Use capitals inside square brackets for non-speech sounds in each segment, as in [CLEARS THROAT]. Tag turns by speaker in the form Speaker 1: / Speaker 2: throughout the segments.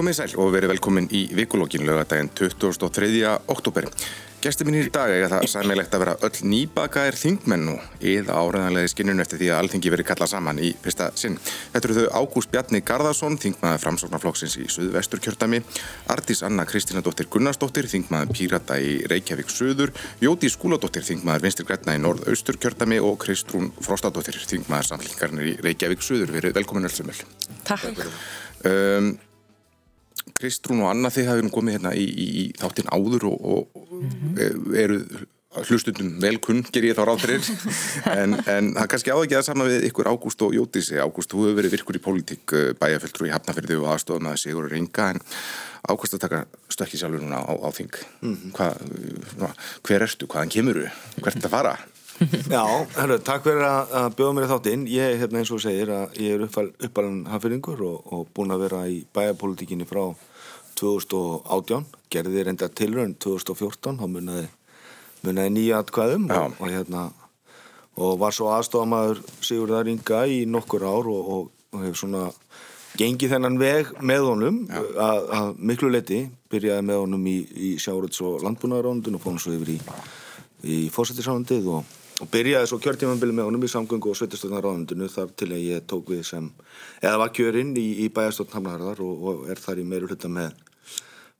Speaker 1: Komið sæl og verið velkomin í vikulókin lögadaginn 23. oktober. Gæsti mínir í dag er það sæmilegt að vera öll nýbakaðir þingmenn nú eða áræðanlega í skinnun eftir því að alltingi verið kallað saman í fyrsta sinn. Þetta eru þau Ágúst Bjarni Garðarsson, þingmaður framsóknarflokksins í Suðvestur kjörtami, Artís Anna Kristínadóttir Gunnarsdóttir, þingmaður Pírata í Reykjavík Suður, Jóti Skúladóttir, þingmaður Vinstir Græna í Norðaustur kjörtami og Kristrún Frostadóttir, þingmaður samflingarnir í Reykjavík Suður. Verið velkomin öll sem vel. Kristrún og Anna þið hafið nú komið hérna í, í, í þáttinn áður og, og mm -hmm. eru hlustundum velkunn, ger ég þá ráð fyrir [LAUGHS] en, en það kannski áður ekki að sama við ykkur Ágúst og Jótísi. Ágúst, þú hefur verið virkur í pólitík bæjarfjöldru í Hafnafjörði og aðstofað með Sigur Ringa en Ágúst að taka stökki sjálfur núna á, á þing mm -hmm. Hva, hver ertu, hvaðan kemur þú hvert er það fara? [LAUGHS]
Speaker 2: Já, herru, takk fyrir að bjóða mér í þáttinn. Ég, hérna eins og segir að ég er uppalinn hafðfyrringur og, og búin að vera í bæjarpolitíkinni frá 2018, gerði reynda tilrönd 2014, þá munnaði, munnaði nýja atkvæðum og, og, hérna, og var svo aðstofamæður Sigurðar Inga í nokkur ár og, og hefur svona gengið þennan veg með honum. Að, miklu leti, byrjaði með honum í, í sjáuröts og landbúnaðarándun og fóðum svo yfir í, í fósættisándið og og byrjaði svo kjörtímanbili með honum í samgöngu og sveitastöðnaráðundinu þar til að ég tók við sem eða var kjörinn í, í bæjastöðn Hamnaharðar og, og er þar í meiru hluta með,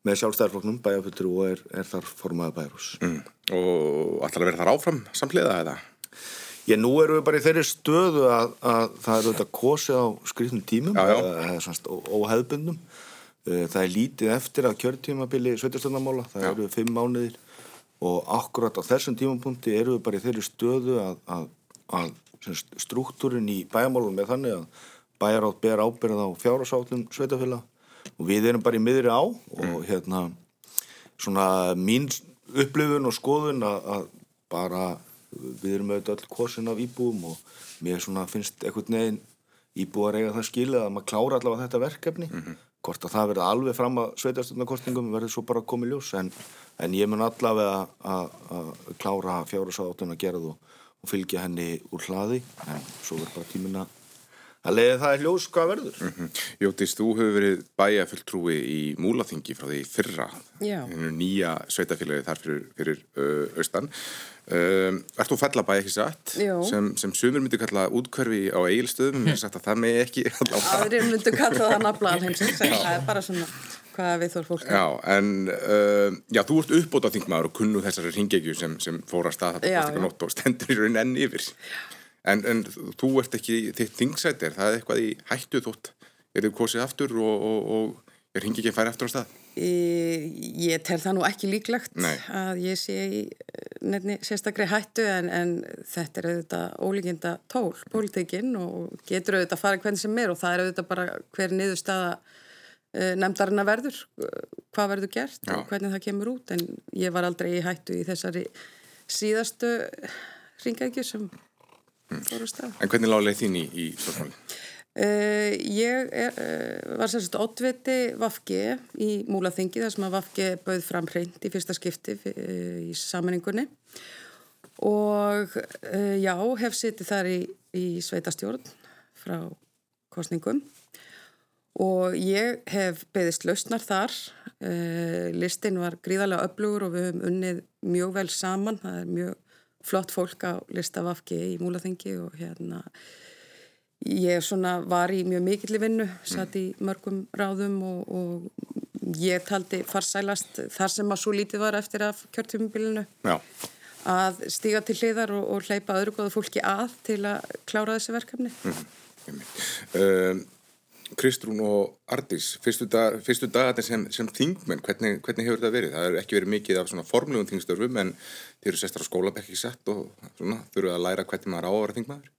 Speaker 2: með sjálfstæðarflokknum bæjaföldur og er, er þar formaða bæjarhús mm.
Speaker 1: Og ætlar að vera þar áfram samfliða eða?
Speaker 2: Ég nú erum við bara í þeirri stöðu að, að það eru þetta kosið á skrifnum tímum já, já. eða svona óheðbundum það er lítið eftir að kjörtímabili sveitastöðnamála, það já. eru fimm mánuðir og akkurat á þessum tímapunkti eru við bara í þeirri stöðu að, að, að struktúrin í bæjarmálunum er þannig að bæjarátt ber ábyrða á fjárhásállum sveitafélag og við erum bara í miðri á og mm. hérna svona mín upplifun og skoðun að, að bara við erum auðvitað öll korsin af íbúum og mér svona finnst einhvern veginn íbúar eiga það skilið að maður klára allavega þetta verkefni mm -hmm. Hvort að það verði alveg fram að sveitastöndakostningum verður svo bara komið ljós. En en ég mun allavega að klára fjárhásáttun að gera þú og fylgja henni úr hlaði. En svo verður bara tímin að leiði það er ljós hvað verður. Mm
Speaker 1: -hmm. Jótís, þú hefur verið bæjafulltrúi í Múlaþingi frá því fyrra. Nýja sveitafélagi þar fyrir, fyrir uh, austan. Um, Ert þú fellabæi ekki satt? Sem, sem sumur myndi kalla útkverfi á eigilstöðum, ég hef sagt að það megi ekki [LAUGHS]
Speaker 3: Aðrir myndi kalla það nafla alheimsins, það er bara svona hvaða við þór fólk.
Speaker 1: Já, en uh, já, þú ert uppbótað þingmaður og kunnu þessari ringegju sem, sem fór að stað þetta og stendur í raun enn yfir en, en þú ert ekki þitt þingsætir, það er eitthvað í hættu þótt, er þið kosið aftur og, og, og er ringegju færi aftur á stað?
Speaker 3: Ég tel það nú ekki líklegt Nei. að ég sé í nefni sérstaklega hættu en, en þetta er auðvitað ólíkinda tól, pólitekinn og getur auðvitað að fara hvern sem er og það er auðvitað bara hver niður staða Eh, nefndarinn að verður hvað verður gert Já. og hvernig það kemur út en ég var aldrei í hættu í þessari síðastu ringækju sem mm.
Speaker 1: En hvernig lág leið þín í, í stofnmáli?
Speaker 3: Uh, eh, ég er, uh, var sérst ótviti Vafge í Múlaþingi þar sem að Vafge bauð fram hreint í fyrsta skipti uh, í sammenningunni og já, hef sittið þar í, í sveitastjórn frá kostningum og ég hef beðist lausnar þar listin var gríðarlega öflugur og við höfum unnið mjög vel saman það er mjög flott fólk á listafafki í Múlaþengi og hérna ég svona var í mjög mikilli vinnu satt í mörgum ráðum og, og ég taldi farsælast þar sem að svo lítið var eftir af kjörtjumbilinu að stíga til hliðar og, og hleypa öðru góða fólki að til að klára þessi verkefni. Mm
Speaker 1: -hmm. Kristrún og Ardís, fyrstu, dag, fyrstu dagarnir sem, sem þingmenn, hvernig, hvernig hefur það verið? Það hefur ekki verið mikið af svona formlegum þingstörfum en þeir eru sestar á skólabekki sett og svona þurfuð að læra hvernig maður á að vera þingmaður?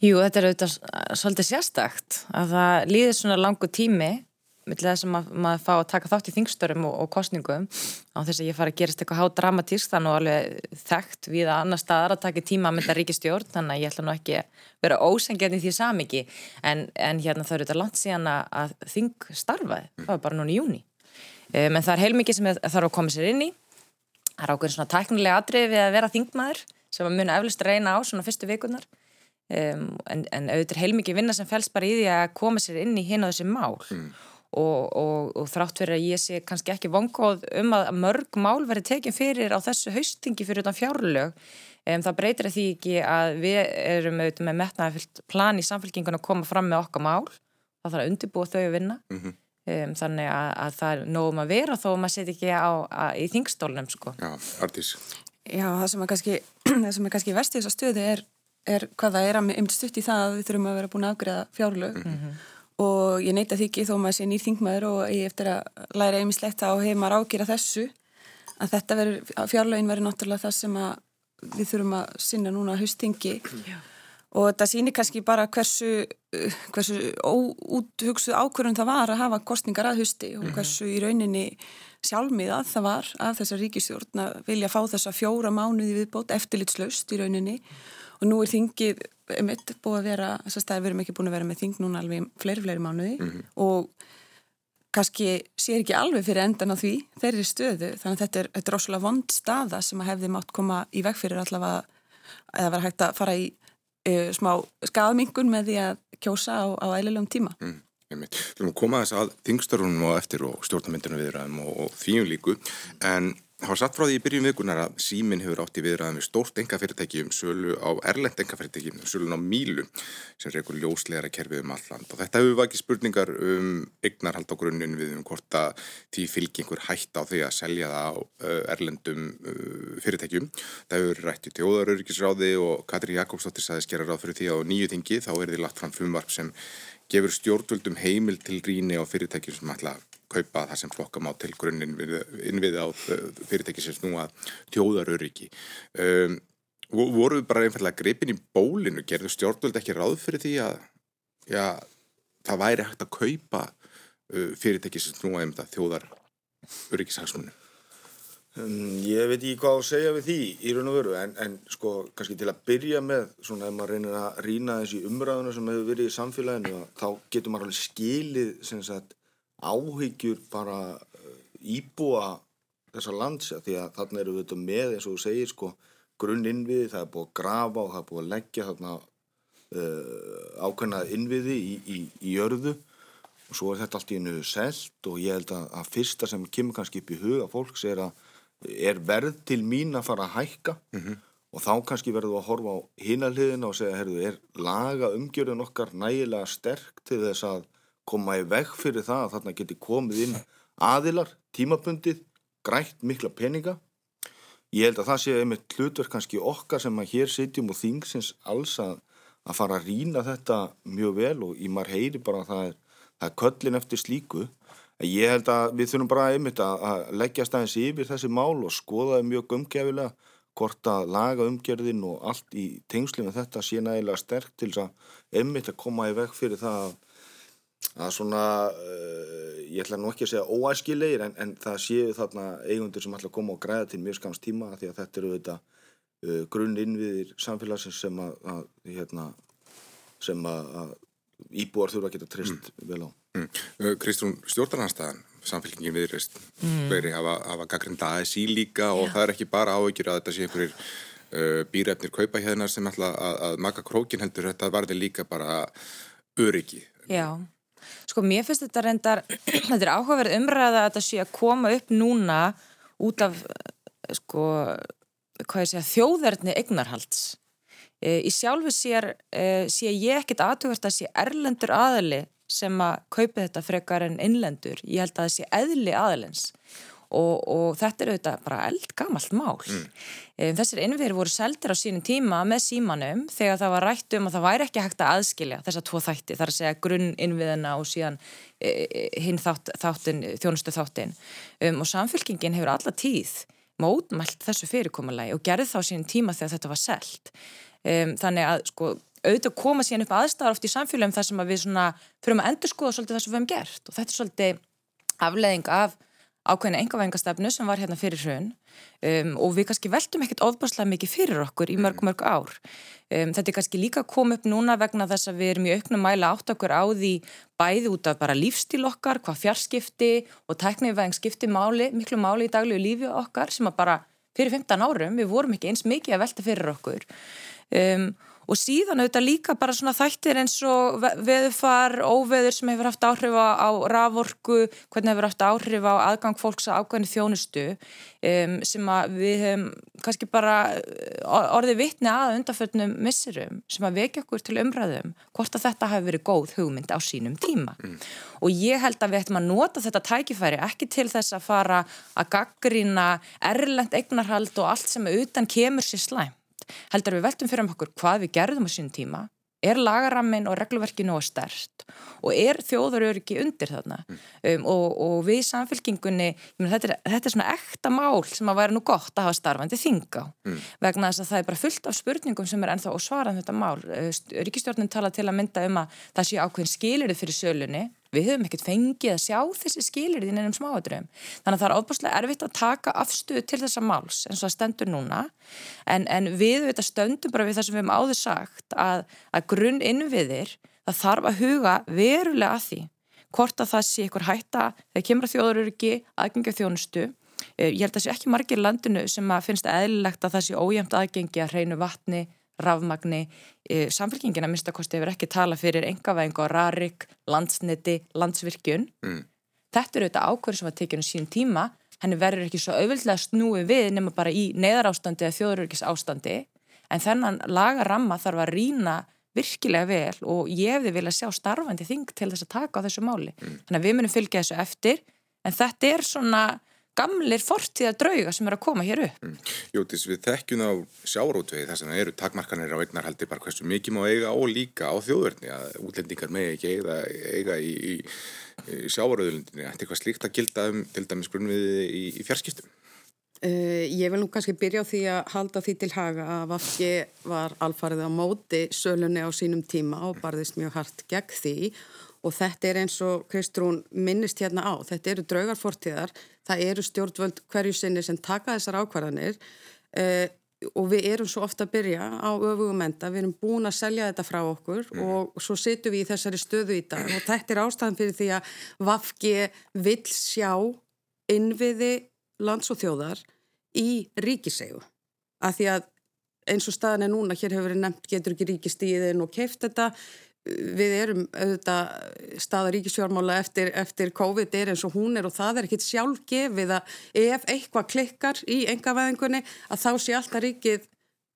Speaker 4: Jú, þetta er auðvitað svolítið sérstakt að það líður svona langu tími millir þess að mað, maður fá að taka þátt í þingstörum og, og kostningum á þess að ég fara að gerast eitthvað há dramatísk þannig að alveg þekkt við að annar staðar að taka tíma að mynda ríkistjórn þannig að ég ætla nú ekki að vera ósengjarni því samiki en, en hérna það eru þetta langt síðan að þing starfaði, það var bara núna í júni um, en það er heilmikið sem þarf að koma sér inn í. Það er ákveðin svona tæknilega atrið við að vera þingmaður sem að muna eflust reyna á svona fyrstu vikunar um, en, en auðvitað heilmikið vinna sem fels bara í því að koma sér inn í hinn á þessi mál. Mm og, og, og þrátt fyrir að ég sé kannski ekki vongóð um að mörg mál verið tekinn fyrir á þessu haustingi fyrir utan fjárlög um, það breytir því ekki að við erum auðvitað með metnaðarfyllt plan í samfélkingun að koma fram með okkar mál það þarf að undirbúa þau að vinna mm -hmm. um, þannig að, að það er nógum að vera þó að maður setja ekki á, að, í þingstólunum sko.
Speaker 1: Já, Artís
Speaker 5: Já, það sem er kannski, [CLEARS THROAT] kannski vest í þessa stöðu er, er hvað það er að um stutt í það að við þurfum að vera búin að afgreða fjárlög mm -hmm. Og ég neyta því ekki þó maður sé nýr þingmaður og ég eftir að læra einmislegt á heimar ágjera þessu að þetta verður, fjárlögin verður náttúrulega það sem að við þurfum að sinna núna haustingi og þetta sýnir kannski bara hversu, hversu úthugsuð ákvörðun það var að hafa kostningar að hausti og mhm. hversu í rauninni sjálfmiðað það var af þessa ríkistjórn að vilja fá þessa fjóra mánuði viðbót eftirlitslaust í rauninni og nú er þingið mitt búið að vera, þess að við erum ekki búin að vera með þing núna alveg fleiri, fleiri mánuði mm -hmm. og kannski sér ekki alveg fyrir endan á því þeirri stöðu þannig að þetta er, þetta er rosalega vond staða sem að hefði mátt koma í veg fyrir allavega eða vera hægt að fara í uh, smá skafmingun með því að kjósa á, á eililegum tíma. Mm.
Speaker 1: Við erum að koma þess að þingstörunum og eftir og stjórnamyndunum viðræðum og, og þvíum líku en Það var satt frá því í byrjun vikunar að símin hefur átt í viðræðan við stórt engafyrirtæki um sölu á erlend engafyrirtæki, sölun á Mílu sem reykur ljóslegara kerfið um alland og þetta hefur vakið spurningar um eignarhald á grunninn við um hvort að því fylgjengur hætt á því að selja það á uh, erlendum uh, fyrirtækjum. Það hefur rætt í tjóðaröryggisráði og Katri Jakobsdóttir saði skera ráð fyrir því á nýju þingi þá er því lagt fram frumvarp sem gefur stjórnvöldum heimil til ríni á fyrirtækjum sem ætla kaupa það sem flokka má til grunninn innvið á uh, fyrirtæki sem snúa tjóðaröryggi. Um, voru við bara einfallega gripin í bólinu, gerðu stjórnvöld ekki ráð fyrir því að já, það væri hægt að kaupa uh, fyrirtæki sem snúa um það þjóðaröryggishagsmunum?
Speaker 2: Um, ég veit ekki hvað að segja við því í raun og veru en, en sko kannski til að byrja með svona ef maður reynir að rína þessi umræðuna sem hefur verið í samfélaginu þá getur maður alveg skilið sagt áhyggjur bara eh, íbúa þessa landsja því að þarna eru við þetta með eins og þú segir sko grunn innviði, það er búið að grafa og það er búið að leggja þarna uh, ákveðnað innviði í, í, í jörðu og svo er þetta allt í einu selt og ég held að, að fyrsta sem kemur kannski upp í huga fólks er að er verð til mín að fara að hækka mm -hmm. og þá kannski verður þú að horfa á hinaliðina og segja, herru, er laga umgjörðun okkar nægilega sterk til þess að koma í veg fyrir það að þarna geti komið inn aðilar, tímabundið, grætt mikla peninga. Ég held að það sé einmitt hlutverk kannski okkar sem að hér sitjum og þingsins alls að, að fara að rína þetta mjög vel og í maður heyri bara að það er, það er köllin eftir slíku. Ég held að við þurfum bara einmitt að, að leggja stæðins yfir þessi mál og skoða það mjög umgefilega hvort að laga umgerðin og allt í tengslu með þetta sé nægilega sterk til þess að einmitt að koma í veg fyrir það að að svona, uh, ég ætla nú ekki að segja óæskilegir en, en það séu þarna eigundur sem ætla að koma og græða til mjög skams tíma því að þetta eru þetta uh, grunn innviðir samfélagsins sem að, að hérna, sem að, að íbúar þurfa að geta trist mm. vel á. Mm.
Speaker 1: Uh, Kristrún, stjórnarnanstæðan samfélkingin viðrist mm. veri hafa, hafa gaggrinda aðeins í líka og Já. það er ekki bara áhyggjur að þetta sé einhverjir uh, býrefnir kaupa hérna sem ætla að, að maka krókin heldur þetta varði líka bara öryggi.
Speaker 4: Já. Sko mér finnst þetta reyndar, [CLEARS THROAT] þetta er áhugaverð umræða að þetta sé að koma upp núna út af sko, hvað ég segja, þjóðverðni eignarhalds. E, í sjálfu sér e, sé ég ekkit aðtugast að sé erlendur aðali sem að kaupa þetta frekar en innlendur. Ég held að það sé eðli aðalins og, og þetta er auðvitað bara eldgamalt mál. Mm. Þessir innviðir voru seldir á sínum tíma með símanum þegar það var rætt um að það væri ekki hægt að aðskilja þessa tvo þætti, þar að segja grunn innviðina og síðan e, e, hinn þátt, þáttin, þjónustu þáttin um, og samfélkingin hefur alla tíð mótmælt þessu fyrirkommalagi og gerði þá sínum tíma þegar þetta var selt. Um, þannig að sko auðvitað koma síðan upp aðstæðar oft í samfélagum þar sem við svona fyrir að endur skoða svolítið það sem við hefum gert og þetta er svolítið afleðing af ákveðinu engavængastefnu sem var hérna fyrir hrun um, og við kannski veltum ekkert ofbáslega mikið fyrir okkur í mörg mörg ár. Um, þetta er kannski líka komið upp núna vegna þess að við erum í auknum mæla átt okkur á því bæði út af bara lífstíl okkar, hvað fjarskipti og tæknivæðing skipti máli, miklu máli í daglegu lífi okkar sem að bara fyrir 15 árum við vorum ekki eins mikið að velta fyrir okkur. Um, og síðan auðvitað líka bara svona þættir eins og veðufar, óveður sem hefur haft áhrif á raforku, hvernig hefur haft áhrif á aðgang fólks að ákveðinu þjónustu um, sem að við hefum kannski bara orðið vittni að undarföldnum missirum sem að vekja okkur til umræðum hvort að þetta hafi verið góð hugmynd á sínum tíma mm. og ég held að við ættum að nota þetta tækifæri ekki til þess að fara að gaggrýna erlend eignarhald og allt sem utan kemur sér slæm heldur við veltum fyrir um okkur hvað við gerðum á sín tíma er lagarammin og regluverkinu og stert og er þjóðaröryggi undir þarna mm. um, og, og við samfélkingunni, meni, þetta, er, þetta er svona ekta mál sem að væri nú gott að hafa starfandi þinga mm. vegna þess að það er bara fullt af spurningum sem er ennþá og svarað um þetta mál. Ríkistjórnin tala til að mynda um að það sé ákveðin skilirði fyrir sölunni Við höfum ekkert fengið að sjá þessi skilir í nefnum smáadröfum. Þannig að það er óbúslega erfitt að taka afstöðu til þessa máls eins og það stendur núna en, en við veit að stöndum bara við það sem við hefum áður sagt að, að grunn innviðir það þarf að huga verulega að því hvort að það sé ykkur hætta þegar kemur að þjóðururki aðgengja þjónustu. Eh, ég held að það sé ekki margir landinu sem að finnst eðlilegt að það sé ójæmt aðgengja hreinu vatni rafmagni, e, samfélkingina minnstakosti hefur ekki tala fyrir engavæðing á rarik, landsniti, landsvirkjun. Mm. Þetta eru auðvitað ákverð sem að tekja um sín tíma, henni verður ekki svo auðvildlega snúi við nema bara í neðarástandi eða þjóðururkis ástandi, en þennan lagaramma þarf að rína virkilega vel og ég hefði viljað sjá starfandi þing til þess að taka á þessu máli. Mm. Þannig að við munum fylgja þessu eftir, en þetta er svona gamlir fortíða drauga sem eru að koma hér upp. Mm.
Speaker 1: Jótis, við þekkjum á sjárótvegi þess að það eru takmarkanir á eignarhaldi bara hversu mikið má eiga og líka á þjóðverðni að útlendingar með ekki eiga, eiga í, í, í sjáróðulundinni. Þetta er eitthvað slíkt að gilda um til dæmis grunnviði í, í fjarskiptum?
Speaker 3: Uh, ég vil nú kannski byrja á því að halda því til haga að Vafki var alfarið á móti sölunni á sínum tíma og barðist mjög hart gegn því og þetta er eins og Kristrún minnist hérna á, þetta eru draugarfortíðar, það eru stjórnvöld hverju sinni sem taka þessar ákvarðanir. Uh, og við erum svo ofta að byrja á öfugum enda, við erum búin að selja þetta frá okkur mm. og svo setjum við í þessari stöðu í dag. Og þetta er ástæðan fyrir því að Vafki vil sjá innviði lands og þjóðar í ríkisegu, af því að eins og staðan er núna, hér hefur verið nefnt, getur ekki ríkistíðin og keift þetta við erum auðvitað staða ríkisjórmála eftir, eftir COVID er eins og hún er og það er ekkit sjálf gefið að ef eitthvað klikkar í engavæðingunni að þá sé alltaf ríkið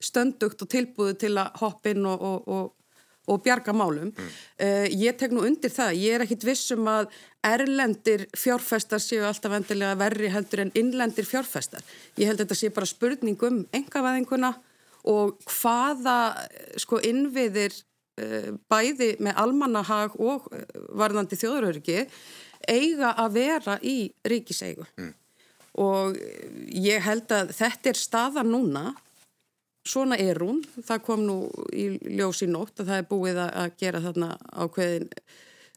Speaker 3: stöndugt og tilbúið til að hoppin og, og, og, og bjarga málum. Mm. Uh, ég tek nú undir það, ég er ekkit vissum að erlendir fjárfestar séu alltaf endilega verri heldur en innlendir fjárfestar. Ég held að þetta sé bara spurning um engavæðinguna og hvaða sko innviðir bæði með almannahag og eh, varðandi þjóðuröryggi eiga að vera í ríkiseigu. Mm. og ég held að þetta er staðan núna. Svona er hún. Það kom nú í ljós í nótt að það er búið að gera þarna ákveðin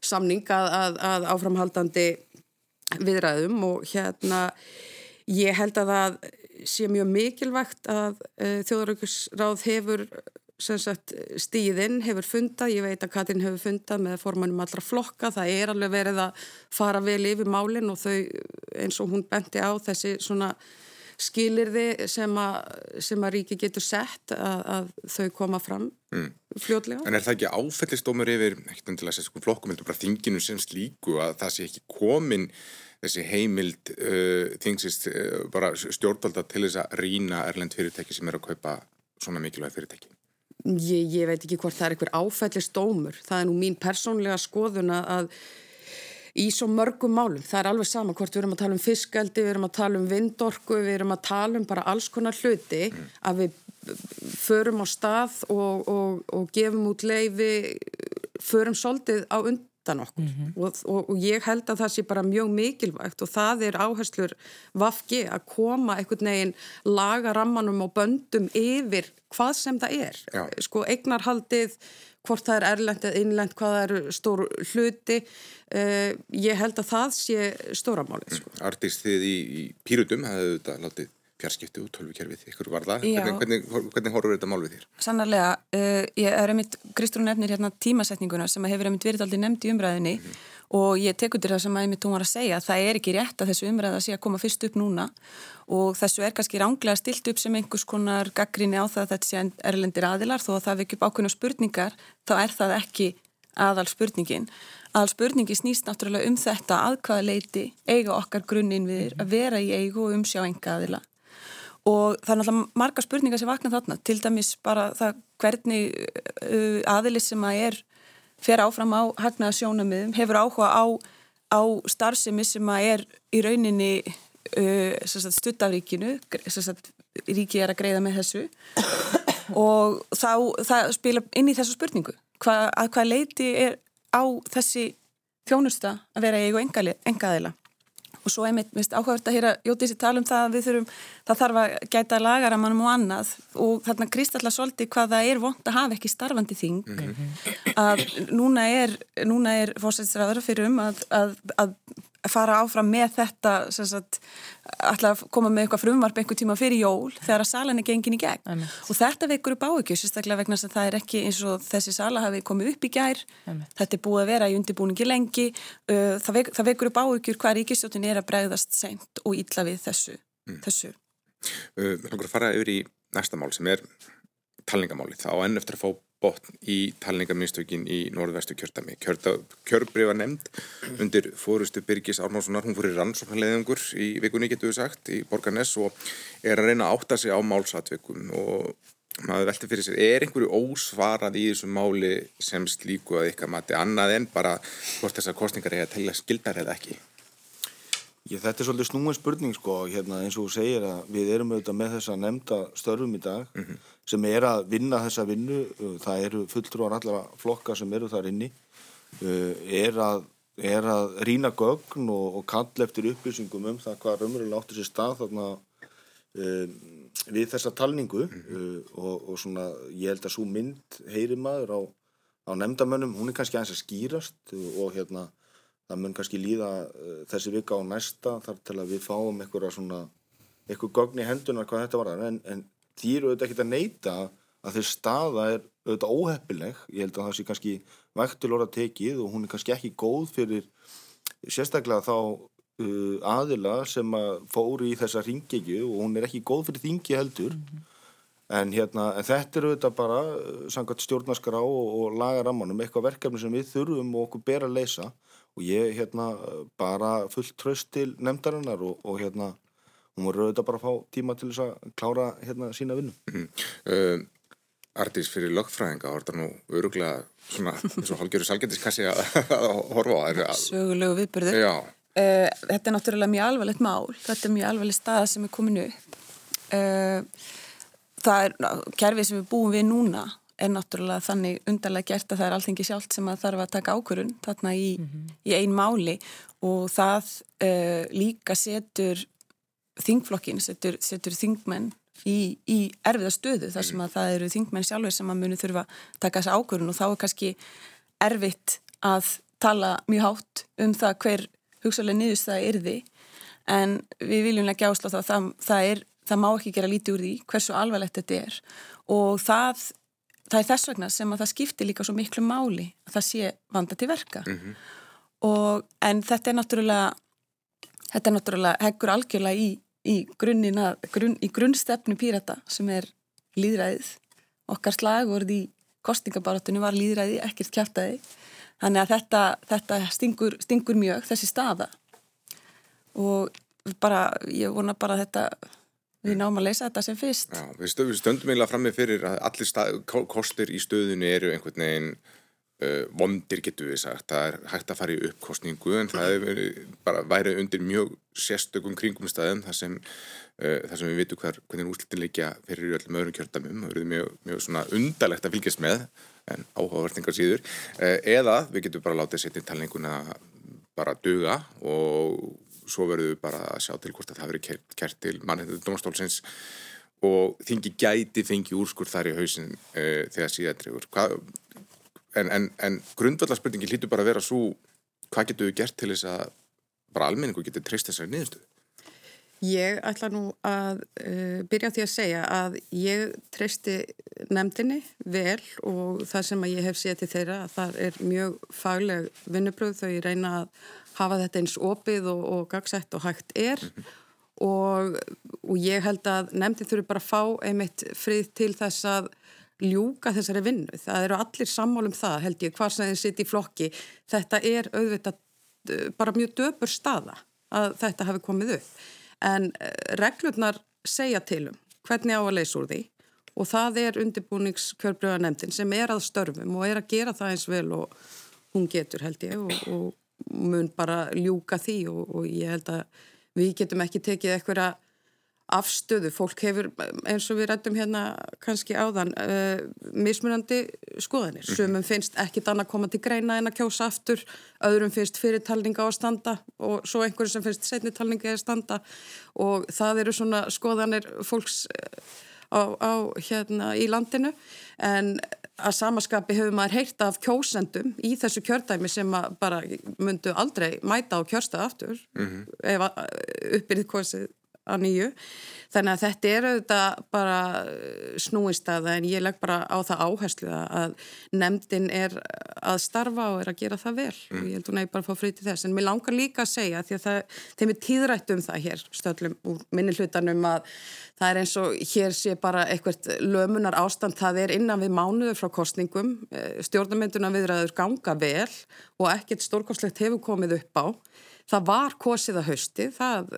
Speaker 3: samning að, að, að áframhaldandi viðræðum og hérna ég held að það sé mjög mikilvægt að uh, eh, þjóðuröryggisráð hefur stíðinn hefur fundað, ég veit að Katrin hefur fundað með formannum allra flokka, það er alveg verið að fara vel yfir málinn og þau eins og hún benti á þessi svona skilirði sem að, sem að ríki getur sett að, að þau koma fram mm. fljóðlega.
Speaker 1: En er það ekki áfellistómur yfir, ekkert endilega sérstaklega flokkum, heldur bara þinginu sem slíku að það sé ekki komin þessi heimild uh, þingsist uh, bara stjórnvalda til þess að rína erlend fyrirtæki sem er að kaupa svona mikilvæg fyrirtæki?
Speaker 3: Ég, ég veit ekki hvort það er einhver áfællist dómur. Það er nú mín persónlega skoðun að í svo mörgum málum, það er alveg sama hvort við erum að tala um fiskaldi, við erum að tala um vindorku, við erum að tala um bara alls konar hluti, að við förum á stað og, og, og gefum út leifi, förum soldið á und undan okkur mm -hmm. og, og, og ég held að það sé bara mjög mikilvægt og það er áherslur vafki að koma einhvern veginn laga rammanum og böndum yfir hvað sem það er Já. sko eignarhaldið hvort það er erlend eða innlend, hvað það eru stór hluti uh, ég held að það sé stóramálið sko.
Speaker 1: mm. Artist þið í, í Pírutum hefðu þetta látið fjarskipti og tölvukerfið, ykkur var það. Hvernig, hvernig, horfur þetta mál við þér?
Speaker 5: Sannarlega, uh, ég er einmitt Kristrún nefnir hérna tímasetninguna sem hefur einmitt verið aldrei nefnd í umræðinni mm -hmm. og ég tek undir það sem einmitt hún var að segja það er ekki rétt að þessu umræða sé að koma fyrst upp núna og þessu er kannski ránglega stilt upp sem einhvers konar gaggrinni á það að þetta sé erlendir aðilar. Þó að það vekjum ákveðinu spurningar þá er það ekki aðal spurningin að spurningi snýst náttúrulega um þetta að hvaða leiti eiga okkar grunninn við að vera í eigu og umsjá enga aðila og það er náttúrulega marga spurningar sem vakna þarna, til dæmis bara það hvernig uh, aðilis sem að er fer áfram á hagnaða sjónamiðum, hefur áhuga á, á starfsemi sem að er í rauninni uh, stuttafríkinu, ríki er að greiða með þessu. Og þá, það spila inn í þessu spurningu, Hva, að hvað leiti er á þessi þjónusta að vera í engaðila og svo einmitt, minnst áhugavert að hýra Jóti sér tala um það að við þurfum, það þarf að gæta lagaramannum og annað og þarna kristalla svolítið hvað það er vond að hafa ekki starfandi þing mm -hmm. að núna er, núna er fórsætsræður fyrir um að, að, að fara áfram með þetta sagt, að koma með eitthvað frumvarp einhver tíma fyrir jól þegar að salan er gengin í gegn Amen. og þetta vekur upp áhugju sérstaklega vegna að það er ekki eins og þessi sala hafi komið upp í gær Amen. þetta er búið að vera í undirbúningi lengi það, vek, það vekur upp áhugjur hvað ríkistjótin er að bregðast seint og ítla við þessu, mm. þessu.
Speaker 1: Uh, Við langar að fara yfir í næsta mál sem er talningamáli þá enn eftir að fá botn í talningaminstökin í norðvestu kjörtami. Kjörbreyfa nefnd undir fórustu Birgis Árnánssonar, hún fór í rannsóknarleðingur í vikunni getur við sagt í Borgarnes og er að reyna að átta sig á málsatvikum og maður velti fyrir sér, er einhverju ósvarað í þessu máli sem slíku að ykkar mati annað en bara hvort þessar kostningar er að tella skildar eða ekki?
Speaker 2: Ég, þetta er svolítið snúin spurning sko, hérna, eins og þú segir að við erum auðvitað með þessa nefnda störfum í dag mm -hmm. Sem er að vinna þessa vinnu, það eru fulltrúar allara flokka sem eru þar inni, uh, er að, er að rína gögn og, og kalla eftir upplýsingum um það hvað raunverulega áttur sér stað þarna um, við þessa talningu mm -hmm. uh, og, og svona ég held að svo mynd heyri maður á, á nefndamönnum, hún er kannski aðeins að skýrast og hérna það mun kannski líða uh, þessi vika á næsta þar til að við fáum eitthvað svona eitthvað gögn í hendunar hvað þetta var en, en því eru auðvitað ekki að neyta að þeir staða er auðvitað óheppileg ég held að það sé kannski vægtul orða tekið og hún er kannski ekki góð fyrir sérstaklega þá uh, aðila sem að fóri í þessa ringegju og hún er ekki góð fyrir þingi heldur mm -hmm. en, hérna, en þetta eru auðvitað bara uh, samkvæmt stjórnaskara og, og lagarammanum eitthvað verkefni sem við þurfum og okkur ber að leysa og ég hérna bara fullt tröst til nefndarinnar og, og hérna hún voru auðvitað bara að fá tíma til þess að klára hérna sína vinnu. Mm -hmm.
Speaker 1: uh, Artís fyrir lögfræðinga var þetta nú öruglega svona eins og hálfgerður salgetiskassi að horfa á
Speaker 5: Sögulegu viðbyrður uh, Þetta er náttúrulega mjög alvarlegt mál. Þetta er mjög alvarleg stað sem er komin upp. Uh, það er kerfið sem við búum við núna er náttúrulega þannig undarlega gert að það er alltingi sjálft sem að þarf að taka ákvörun þarna í, mm -hmm. í ein máli og það uh, líka setur þingflokkin, setur, setur þingmenn í, í erfiða stöðu þar sem að það eru þingmenn sjálfur sem að muni þurfa að taka þessa ákvörun og þá er kannski erfitt að tala mjög hátt um það hver hugsalega niðurst það er því en við viljum ekki áslá það það, það, er, það má ekki gera lítið úr því hversu alvarlegt þetta er. Og það það er þess vegna sem að það skiptir líka svo miklu máli að það sé vanda til verka. Mm -hmm. og en þetta er náttúrulega þetta er náttúrulega heggur algjörlega í, í grunnina grunn, í grunnstefnu pírata sem er líðræðið okkar slagurð í kostingabáratunum var líðræði, ekkert kæftæði þannig að þetta, þetta stingur, stingur mjög þessi staða. Og bara ég vona bara að þetta við náum að leysa þetta sem fyrst.
Speaker 1: Já, við, stöndum eiginlega fram með fyrir að allir kostir í stöðunni eru einhvern veginn vondir getur við sagt, það er hægt að fara í uppkostningu en það er bara væri undir mjög sérstökum kringumstæðum þar sem, uh, þar sem við vitum hver, hvernig úrslutin leikja fyrir öllum öðrum kjördamum það verður mjög, mjög svona undalegt að fylgjast með en áhugavertingar síður. Uh, eða við getum bara látið setja talninguna bara duga og svo verður við bara að sjá til hvort að það verður kert, kert til mannhættu domstólsins og þingi gæti fengi úrskur þar í hausin uh, þegar síðan trefur en, en, en grundvallarspurningi hlýtur bara að vera svo hvað getur við gert til þess að bara almenningu getur treyst þessari niðurstöðu?
Speaker 3: Ég ætla nú að uh, byrja því að segja að ég treysti nefndinni vel og það sem að ég hef séð til þeirra að það er mjög fagleg vinnubröð þau reyna að hafa þetta eins opið og, og gagsett og hægt er mm -hmm. og, og ég held að nefndin þurfi bara að fá einmitt frið til þess að ljúka þessari vinnu. Það eru allir sammálum það held ég hvað sem þeir sitt í flokki. Þetta er auðvitað uh, bara mjög döpur staða að þetta hafi komið upp en eh, reglurnar segja til um hvernig á að leysa úr því og það er undirbúningskjörbröðanemndin sem er að störfum og er að gera það eins vel og hún getur held ég og, og mun bara ljúka því og, og ég held að við getum ekki tekið eitthvað afstöðu, fólk hefur eins og við rættum hérna kannski áðan uh, mismunandi skoðanir mm -hmm. sumum finnst ekkit annað koma til greina en að kjósa aftur, öðrum finnst fyrirtalninga á að standa og svo einhverju sem finnst setnitalninga að standa og það eru svona skoðanir fólks eh, á, á hérna í landinu en að samaskapi hefur maður heyrt af kjósendum í þessu kjördæmi sem bara myndu aldrei mæta á kjörstað aftur mm -hmm. ef uppbyrðið kosið að nýju. Þannig að þetta er auðvitað bara snúist að en ég legg bara á það áherslu að nefndin er að starfa og er að gera það vel mm. og ég held hún að ég bara fá frið til þess. En mér langar líka að segja því að það, þeim er tíðrætt um það hér stöðlum úr minni hlutanum að það er eins og hér sé bara eitthvað lömunar ástand það er innan við mánuður frá kostningum. Eh, Stjórnamynduna viðræður ganga vel og ekkert stórkoslegt hefur komið upp á. Það var kosið að hausti, það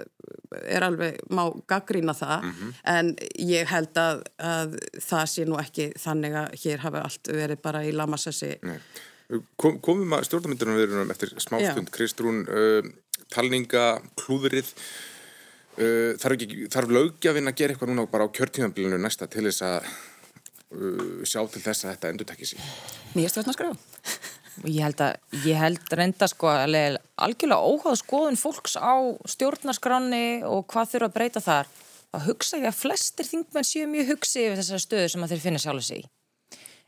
Speaker 3: er alveg, má gaggrína það, mm -hmm. en ég held að, að það sé nú ekki þannig að hér hafi allt verið bara í lamassessi.
Speaker 1: Kom, komum að stjórnmyndunum verðunum eftir smástund, Kristrún, uh, talninga, klúðrið, uh, þarf, ekki, þarf lögjafinn að gera eitthvað núna bara á kjörtíðanbílinu næsta til þess að uh, sjá til þess að þetta endur takkið sín?
Speaker 5: Nýja stjórnarskraf.
Speaker 4: Ég held, að, ég held reynda sko algjörlega óháð skoðun fólks á stjórnarskráni og hvað þurfa að breyta þar að hugsa ég að flestir þingmenn séu mjög hugsi yfir þessari stöðu sem þeir finna sjálf sig í.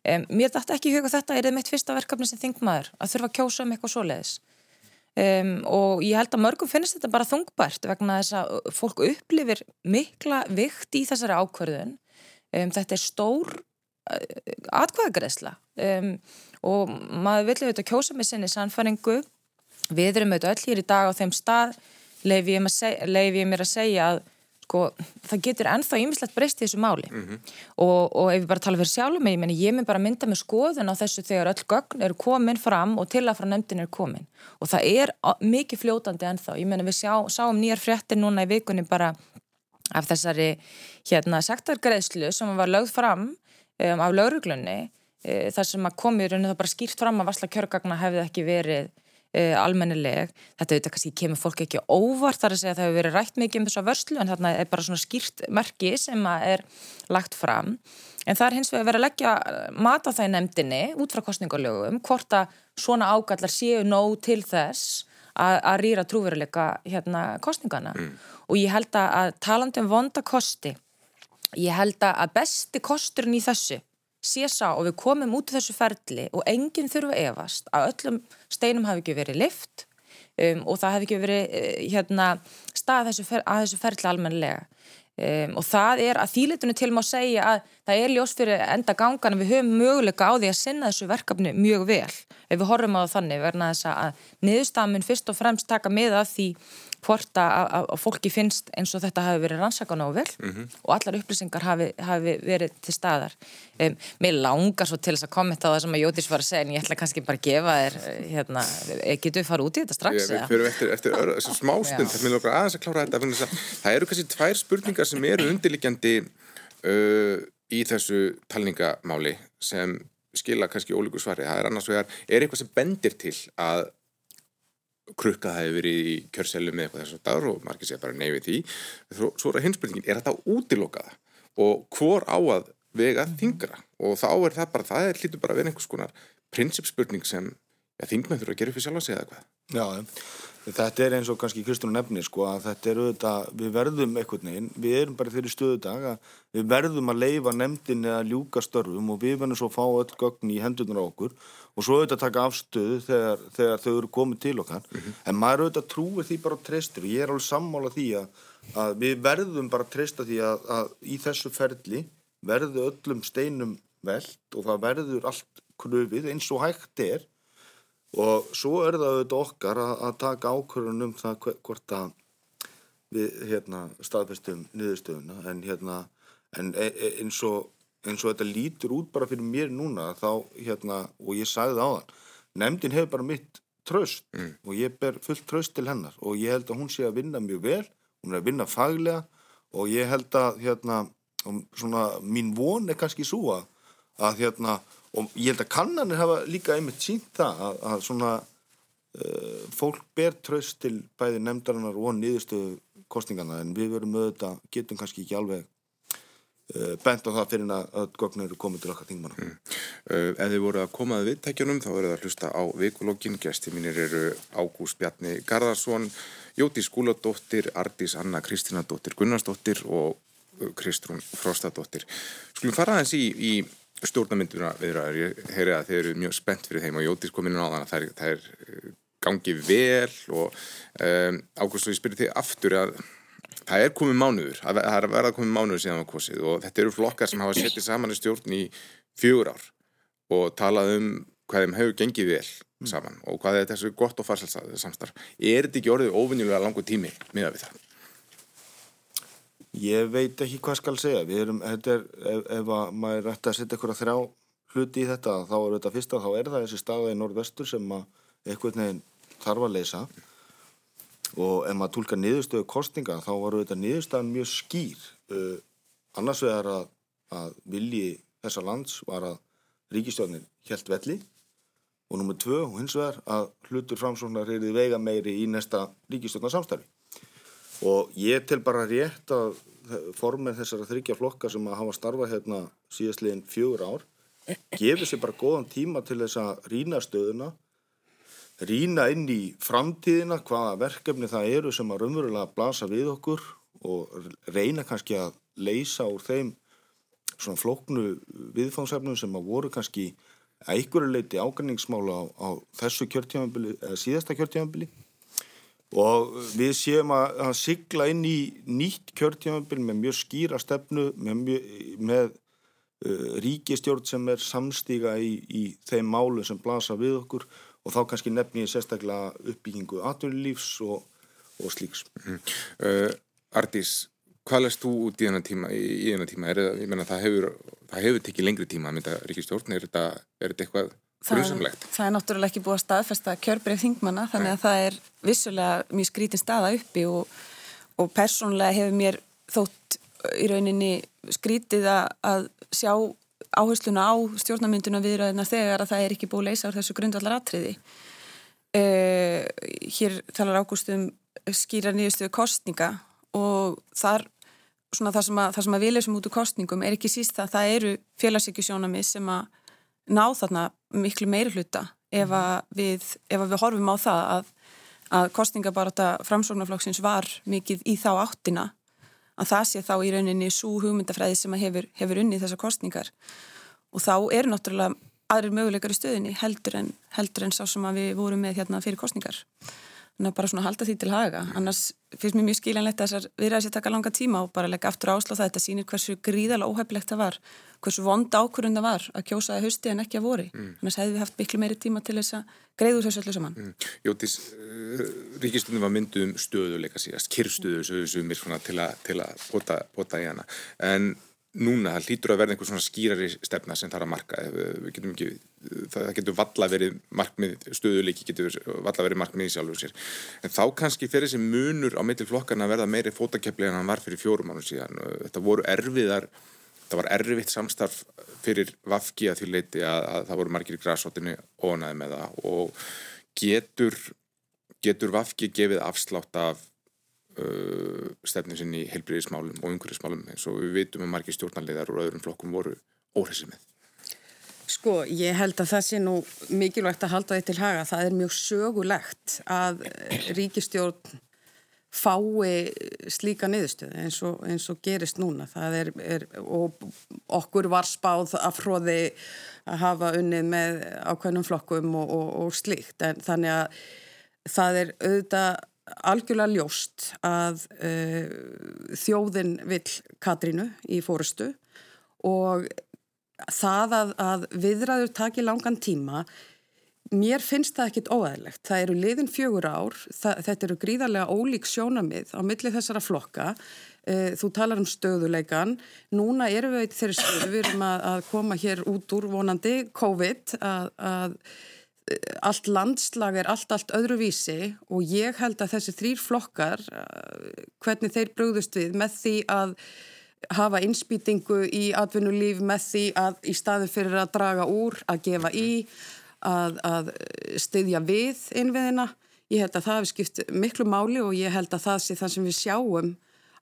Speaker 4: Um, mér dætti ekki huga þetta er það mitt fyrsta verkefni sem þingmaður að þurfa að kjósa um eitthvað svoleiðis. Um, og ég held að mörgum finnst þetta bara þungbært vegna þess að fólk upplifir mikla vikt í þessari ákverðun um, þetta er stór atkvæðagreðsla um, og maður vil auðvitað kjósa með sinni sannfæringu. Við erum auðvitað öll hér í dag á þeim stað leifi ég, leif ég mér að segja að sko, það getur ennþá ýmislegt breyst í þessu máli. Mm -hmm. og, og ef við bara tala fyrir sjálfum ég, meni, ég minn bara mynda með skoðun á þessu þegar öll gögn eru komin fram og til að frá nefndin eru komin. Og það er mikið fljótandi ennþá, ég menna við sjá, sáum nýjar fréttir núna í vikunni bara af þessari hérna sektargreðslu sem var lögð fram um, af lauruglunni e, þar sem að komi raun og það bara skýrt fram að varsla kjörgagna hefði ekki verið e, almennileg. Þetta auðvitað kannski kemur fólk ekki óvart þar að segja að það hefur verið rætt mikið um þessu vörslu en þarna er bara svona skýrt merki sem er lagt fram. En það er hins vegar verið að leggja mata það í nefndinni út frá kostningalögum hvort að svona ágallar séu nóg til þess að, að rýra trúveruleika hérna kostningana mm. og ég held að talandi um vonda kosti ég held að besti kosturinn í þessu sé sá og við komum út af þessu ferli og enginn þurfa efast að öllum steinum hafi ekki verið lift um, og það hafi ekki verið uh, hérna, stað þessu fer, að þessu ferli almenlega um, og það er að þýlitunni til má segja að það er ljós fyrir enda gangan að við höfum möguleika á því að sinna þessu verkefni mjög vel. Ef við horfum á þannig verna þess að niðurstamin fyrst og fremst taka með að því hvort að, að fólki finnst eins og þetta hafi verið rannsakan á vel mm -hmm. og allar upplýsingar hafi, hafi verið til staðar. Um, mér langar svo til þess að kommenta á það sem að Jótis var að segja en ég ætla kannski bara að gefa þér hérna, eh, getur við farið út í þetta strax?
Speaker 1: Við fyrir eftir, eftir smástund það er mér aðeins að klára þetta það eru kannski tvær spurningar sem eru undirlikjandi uh, í þessu talningamáli sem skila kannski ólíku svari. Það er annars vegar, er eitthvað sem bendir til að krukka hefur verið í kjörsellu með eitthvað þess að dagur og margir segja bara neyfið því. Svo er það hinsbyrningin, er þetta útilokaða og hvor á að vega þingra og þá er það bara það er hlítur bara að vera einhvers konar prinsipspurning sem ja, þingmenn þurfa að gera fyrir sjálf að segja eitthvað
Speaker 2: Já, þetta er eins og kannski Kristján nefni sko að þetta er auðvitað, við verðum eitthvað neginn, við erum bara þeirri stöðu dag að við verðum að leifa nefndin eða ljúka störfum og við verðum svo að fá öll gögn í hendunar á okkur og svo auðvitað taka afstöðu þegar, þegar þau eru komið til okkar mm -hmm. en maður auðvitað trúir því bara á treystir og ég er alveg sammála því að, að við verðum bara að treysta því að, að í þessu ferli verðu öllum steinum veld og það verður allt kröfið eins og hægt er og svo er það auðvitað okkar að, að taka ákvörðun um það hvort að við hérna, staðfestum niðurstöðuna en, hérna, en e, e, eins, og, eins og þetta lítur út bara fyrir mér núna þá, hérna, og ég sagði það á þann nefndin hefur bara mitt tröst mm. og ég ber fullt tröst til hennar og ég held að hún sé að vinna mjög vel hún er að vinna faglega og ég held að hérna, svona, mín von er kannski að, að hérna, og ég held að kannanir hafa líka einmitt sínt það að, að svona uh, fólk ber tröst til bæði nefndarinnar og niðurstöðu kostingana en við verum auðvitað, getum kannski ekki alveg uh, bent á það fyrir að gögn eru komið til okkar þingmanna. Mm.
Speaker 1: Uh, ef þið voru að komaði viðtækjunum þá verður það að hlusta á vikulógin. Gæsti mínir eru Ágúst Bjarni Garðarsson, Jóti Skúladóttir, Ardís Anna Kristínadóttir Gunnarsdóttir og Kristrún Frostadóttir. Skulum fara aðeins í, í stjórnamynduna viðraður. Ég heyri að þeir eru mjög spennt fyrir þeim og Jótis kominu á þann að það er, það er gangi vel og um, Ágúst og ég spyrir þig aftur að það er komið mánuður, það er verið komið mánuður síðan á kosið og þetta eru flokkar sem hafa settið saman í stjórn í fjögur ár og talað um hvað þeim hefur gengið vel saman og hvað er þessu gott og farsalsað samstarf. Er þetta ekki orðið ofinjulega langu tími miða við það?
Speaker 2: Ég veit ekki hvað skal segja. Við erum, þetta er, ef, ef maður ætti að setja ykkur að þrjá hluti í þetta, þá er þetta fyrsta, þá er það þessi staða í norðvestur sem að eitthvað nefn þarf að leysa. Og ef maður tólka niðurstöðu kostninga þá varu þetta niðurstöðan mjög skýr. Uh, annars vegar að, að vilji þessa lands var að ríkistjóðnir helt velli. Og nummið tvö hins vegar að hlutur framsóknar er í veiga meiri í næsta ríkistjóðnar samstarfi og ég tel bara rétt að formen þessara þryggja flokka sem að hafa starfa hérna síðastliðin fjögur ár gefur sér bara góðan tíma til þess að rína stöðuna rýna inn í framtíðina hvaða verkefni það eru sem að raunverulega blasa við okkur og reyna kannski að leysa úr þeim svona floknu viðfáðsefnum sem að voru kannski einhverju leiti ágræningsmála á, á þessu kjörtjámanbili eða síðasta kjörtjámanbili og við séum að, að sigla inn í nýtt kjörtjámanbili með mjög skýra stefnu með, mjög, með uh, ríkistjórn sem er samstíga í, í þeim málu sem blasa við okkur og þá kannski nefn ég sérstaklega uppbyggingu aturlífs og, og slíks. Mm.
Speaker 1: Uh, Ardís, hvað lest þú út í þennan tíma? Í, þennan tíma? Er, ég menna það hefur, það hefur tekið lengri tíma að mynda ríkistjórn, er þetta, er þetta eitthvað gruðsamlegt?
Speaker 5: Það, það er náttúrulega ekki búið að staðfesta kjörbreið þingmanna þannig að það er vissulega mjög skrítin staða uppi og, og persónulega hefur mér þótt í rauninni skrítið að sjá áhersluna á stjórnamynduna viðræðina þegar að það er ekki búið að leysa úr þessu grundvallar atriði. Uh, hér talar ágústum skýra nýjustuðu kostninga og þar, svona, það, sem að, að við leysum út úr kostningum er ekki síst að það eru félagsíkjusjónamið sem að ná þarna miklu meiri hluta ef að við, ef að við horfum á það að, að kostningabarata framsóknarflokksins var mikið í þá áttina að það sé þá í rauninni svo hugmyndafræði sem hefur, hefur unnið þessar kostningar og þá eru náttúrulega aðrir möguleikar í stöðinni heldur en, heldur en sá sem við vorum með hérna fyrir kostningar þannig að bara svona halda því til haga. Annars finnst mér mjög skiljanlegt að þessar viðræðis að taka langa tíma og bara leggja aftur áslá það. Þetta sýnir hversu gríðala óheflegt það var hversu vond ákvörðun það var að kjósa að hausti en ekki að vori. Mm. að hefði við haft miklu meiri tíma til þess að greiðu þessu öllu saman. Mm.
Speaker 1: Jótis, uh, Ríkistunum var mynduð um stöðuleika síðast, kyrrstöðu til að pota, pota í hana. En núna það lítur að verða einhvers svona skýrari stefna sem er að marka. Við getum ekki, það getur valla verið markmið, stöðuleiki getur valla verið markmið í sjálfur sér. En þá kannski fer þessi munur á mittil flokkarna að verða meiri fótakepli en hann var fyrir fjórum ánum síðan. Þetta voru erfiðar það var erfitt samstarf fyrir Vafki að því leiti að, að það voru margir í græsóttinu ónaði með það. Og getur getur Vafki gefið afslátt af uh, stefnum sinni í heilbriðismálum og umhverfismálum eins og við veitum að margir stjórnarlegar og öðrum flokkum voru óhressið með.
Speaker 3: Sko, ég held að það sé nú mikilvægt að halda því til haga. Það er mjög sögulegt að ríkistjórn fái slíka niðurstöð eins eins og gerist núna. Er, er, og okkur var spáð af hróði að hafa unnið með ákveðnum flokkum og, og, og slíkt. En þannig að það er auðvitað algjörlega ljóst að uh, þjóðin vill Katrínu í fórustu og það að, að viðræður taki langan tíma mér finnst það ekkit óæðilegt. Það eru liðin fjögur ár, það, þetta eru gríðarlega ólík sjónamið á milli þessara flokka uh, þú talar um stöðuleikan núna erum við þeirri stöðu við erum að, að koma hér út úr vonandi COVID að, að allt landslag er allt, allt öðruvísi og ég held að þessi þrýr flokkar, uh, hvernig þeir brúðust við með því að hafa innspýtingu í atvinnulíf með því að í staði fyrir að draga úr, að gefa í, að, að styðja við innviðina. Ég held að það hefur skipt miklu máli og ég held að það sé það sem við sjáum